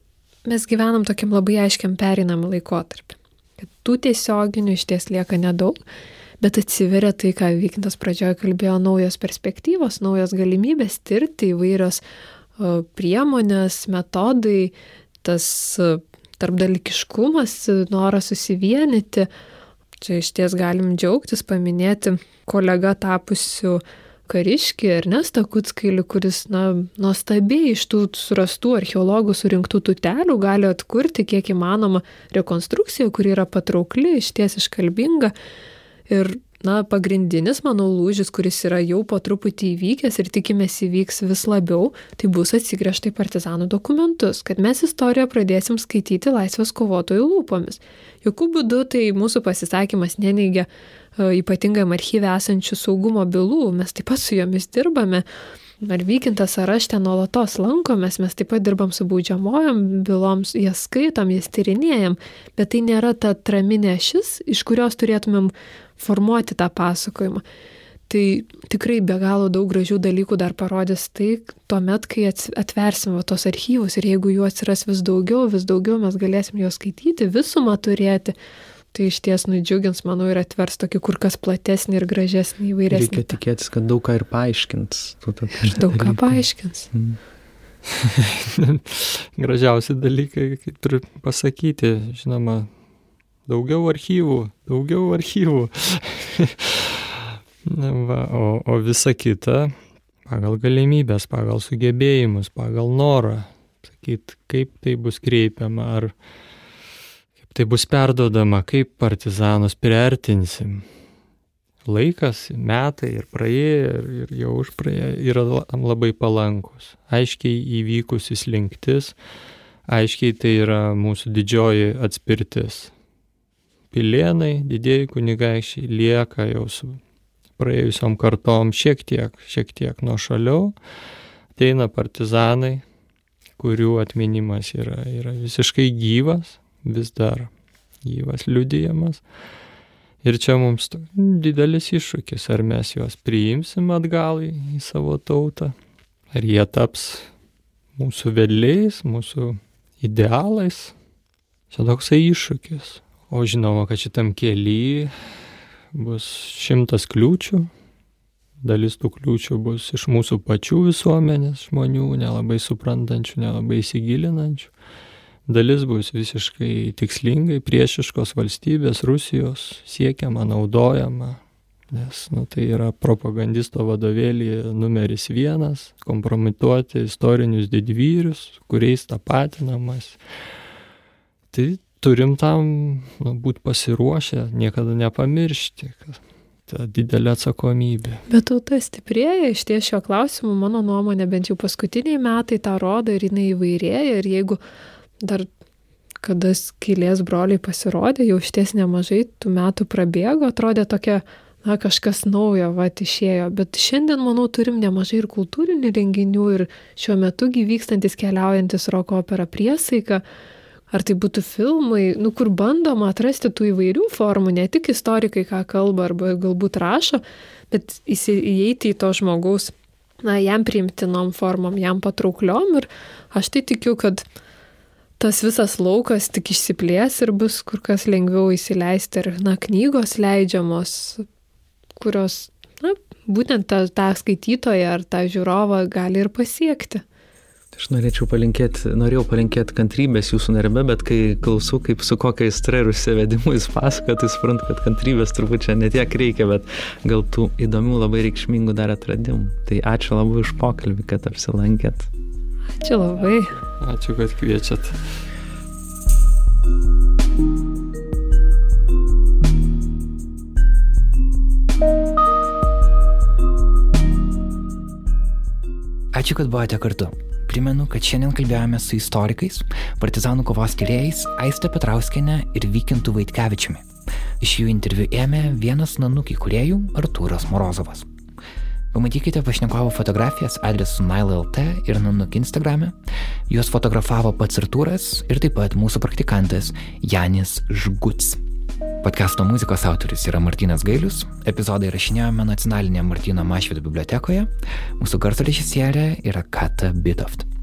mes gyvenam tokiam labai aiškiam perinam laikotarpį kad tų tiesioginių iš ties lieka nedaug, bet atsiveria tai, ką Vykintas pradžioje kalbėjo, naujos perspektyvos, naujos galimybės tirti įvairios priemonės, metodai, tas tarpdalikiškumas, noras susivienyti. Čia iš ties galim džiaugtis, paminėti kolega tapusių kariškį Ernestą Kutskailį, kuris, na, nuostabiai iš tų surastų archeologų surinktų tutelių gali atkurti kiek įmanoma rekonstrukciją, kuri yra patraukli, išties iškalbinga. Ir, na, pagrindinis, manau, lūžis, kuris yra jau po truputį įvykęs ir tikimės įvyks vis labiau, tai bus atsigręžta į partizanų dokumentus, kad mes istoriją pradėsim skaityti laisvės kovotojų lūpomis. Jokių būdų tai mūsų pasisakymas neneigia E, ypatingam archyve esančių saugumo bylų, mes taip pat su jomis dirbame. Ar vykintas, ar aš ten nuolatos lankomės, mes taip pat dirbam su baudžiamojom byloms, jas skaitom, jas tyrinėjom, bet tai nėra ta traminė šis, iš kurios turėtumėm formuoti tą pasakojimą. Tai tikrai be galo daug gražių dalykų dar parodys tai tuomet, kai atversim va, tos archyvus ir jeigu jų atsiras vis daugiau, vis daugiau mes galėsim juos skaityti, visumą turėti, tai iš ties nudžiugins, manau, ir atvers tokį kur kas platesnį ir gražesnį įvairesnį. Reikia tikėtis, kad daug ką ir paaiškins. Ir daug ką paaiškins. Mm. <laughs> Gražiausi dalykai, kaip ir pasakyti, žinoma, daugiau archyvų, daugiau archyvų. <laughs> Va, o, o visa kita pagal galimybės, pagal sugebėjimus, pagal norą. Sakyt, kaip tai bus kreipiama, ar, tai bus perdodama, kaip partizanus priartinsim. Laikas, metai ir praėję, ir, jau užpraėję yra labai palankus. Aiškiai įvykusi slinktis, aiškiai tai yra mūsų didžioji atspirtis. Pilienai, didėjai kunigaikščiai lieka jau su praėjusiom kartom šiek tiek, šiek tiek nuo šaliau. Ateina partizanai, kurių atminimas yra, yra visiškai gyvas, vis dar gyvas liudijamas. Ir čia mums didelis iššūkis, ar mes juos priimsim atgal į, į savo tautą, ar jie taps mūsų vedliais, mūsų idealais. Čia toksai iššūkis. O žinoma, kad šitam kelyje bus šimtas kliūčių. Dalis tų kliūčių bus iš mūsų pačių visuomenės žmonių, nelabai suprantančių, nelabai įsigilinančių dalis bus visiškai tikslingai priešiškos valstybės, Rusijos siekiama, naudojama, nes nu, tai yra propagandisto vadovėlį numeris vienas - kompromituoti istorinius didvyrius, kuriais tapatinamas. Tai turim tam nu, būti pasiruošę, niekada nepamiršti, kad ta didelė atsakomybė. Bet tauta stiprėja, iš ties šio klausimu, mano nuomonė, bent jau paskutiniai metai tą rodo ir jinai įvairėja. Ir jeigu dar kada skylės broliai pasirodė, jau šties nemažai tų metų prabėgo, atrodė tokia, na, kažkas naujo, va, išėjo. Bet šiandien, manau, turim nemažai ir kultūrinių renginių ir šiuo metu gyvykstantis keliaujantis roko opera priesaika. Ar tai būtų filmai, nu, kur bandoma atrasti tų įvairių formų, ne tik istorikai ką kalba arba galbūt rašo, bet įeiti į to žmogaus na, jam priimtinom formom, jam patraukliom ir aš tai tikiu, kad tas visas laukas tik išsiplės ir bus kur kas lengviau įsileisti ir, na, knygos leidžiamos, kurios, na, būtent tą, tą skaitytoją ar tą žiūrovą gali ir pasiekti. Aš norėčiau palinkėti, norėjau palinkėti kantrybės jūsų darbe, bet kai klausau, kaip su kokia aistra ir užsivedimu jūs pasakojate, tai suprantu, kad kantrybės turbūt čia netiek reikia, bet gal tų įdomių, labai reikšmingų dar atradimų. Tai ačiū labai už pokalbį, kad apsilankėt. Ačiū labai. Ačiū, kad kviečiat. Ačiū, kad buvote kartu. Primenu, kad šiandien kalbėjome su istorikais, partizanų kovos tyrėjais Aiste Petrauskienė ir Vykintų Vaitkevičiumi. Iš jų interviu ėmė vienas nanukį kuriejų Artūras Morozovas. Pamatykite pašnekovo fotografijas adresu NileLT ir Nanuk Instagrame. Juos fotografavo pats Artūras ir taip pat mūsų praktikantas Janis Žguts. Podcast'o muzikos autorius yra Martinas Gailius, epizodą įrašinėjome nacionalinėje Martino Mašvido bibliotekoje, mūsų garso režisierė yra Kata Bitoft.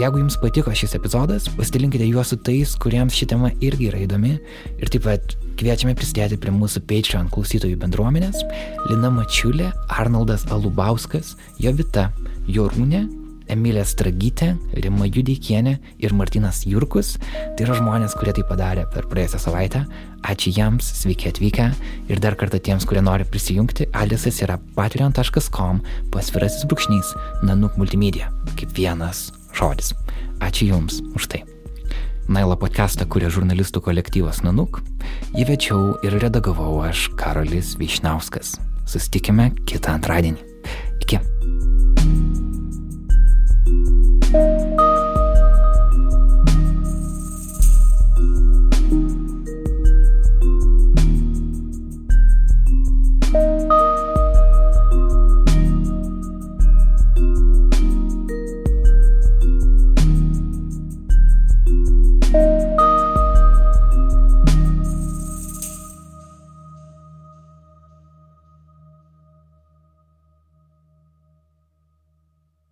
Jeigu jums patiko šis epizodas, pasidalinkite juos su tais, kuriems ši tema irgi yra įdomi ir taip pat kviečiame prisidėti prie mūsų Patreon klausytojų bendruomenės Lina Mačiulė, Arnoldas Alubauskas, Jovita, Jorūnė Emilė Stragytė, Rima Judeikienė ir Martinas Jurkus. Tai yra žmonės, kurie tai padarė per praėjusią savaitę. Ačiū jiems, sveiki atvykę. Ir dar kartą tiems, kurie nori prisijungti, adresas yra patreon.com pasvirasis brūkšnys nanuk multimedia, kaip vienas žodis. Ačiū Jums už tai. Nailo podcastą kuria žurnalistų kolektyvas Nanuk, jį večiau ir redagavau aš, Karolis Vyšnauskas. Susitikime kitą antradienį. Iki. thank you you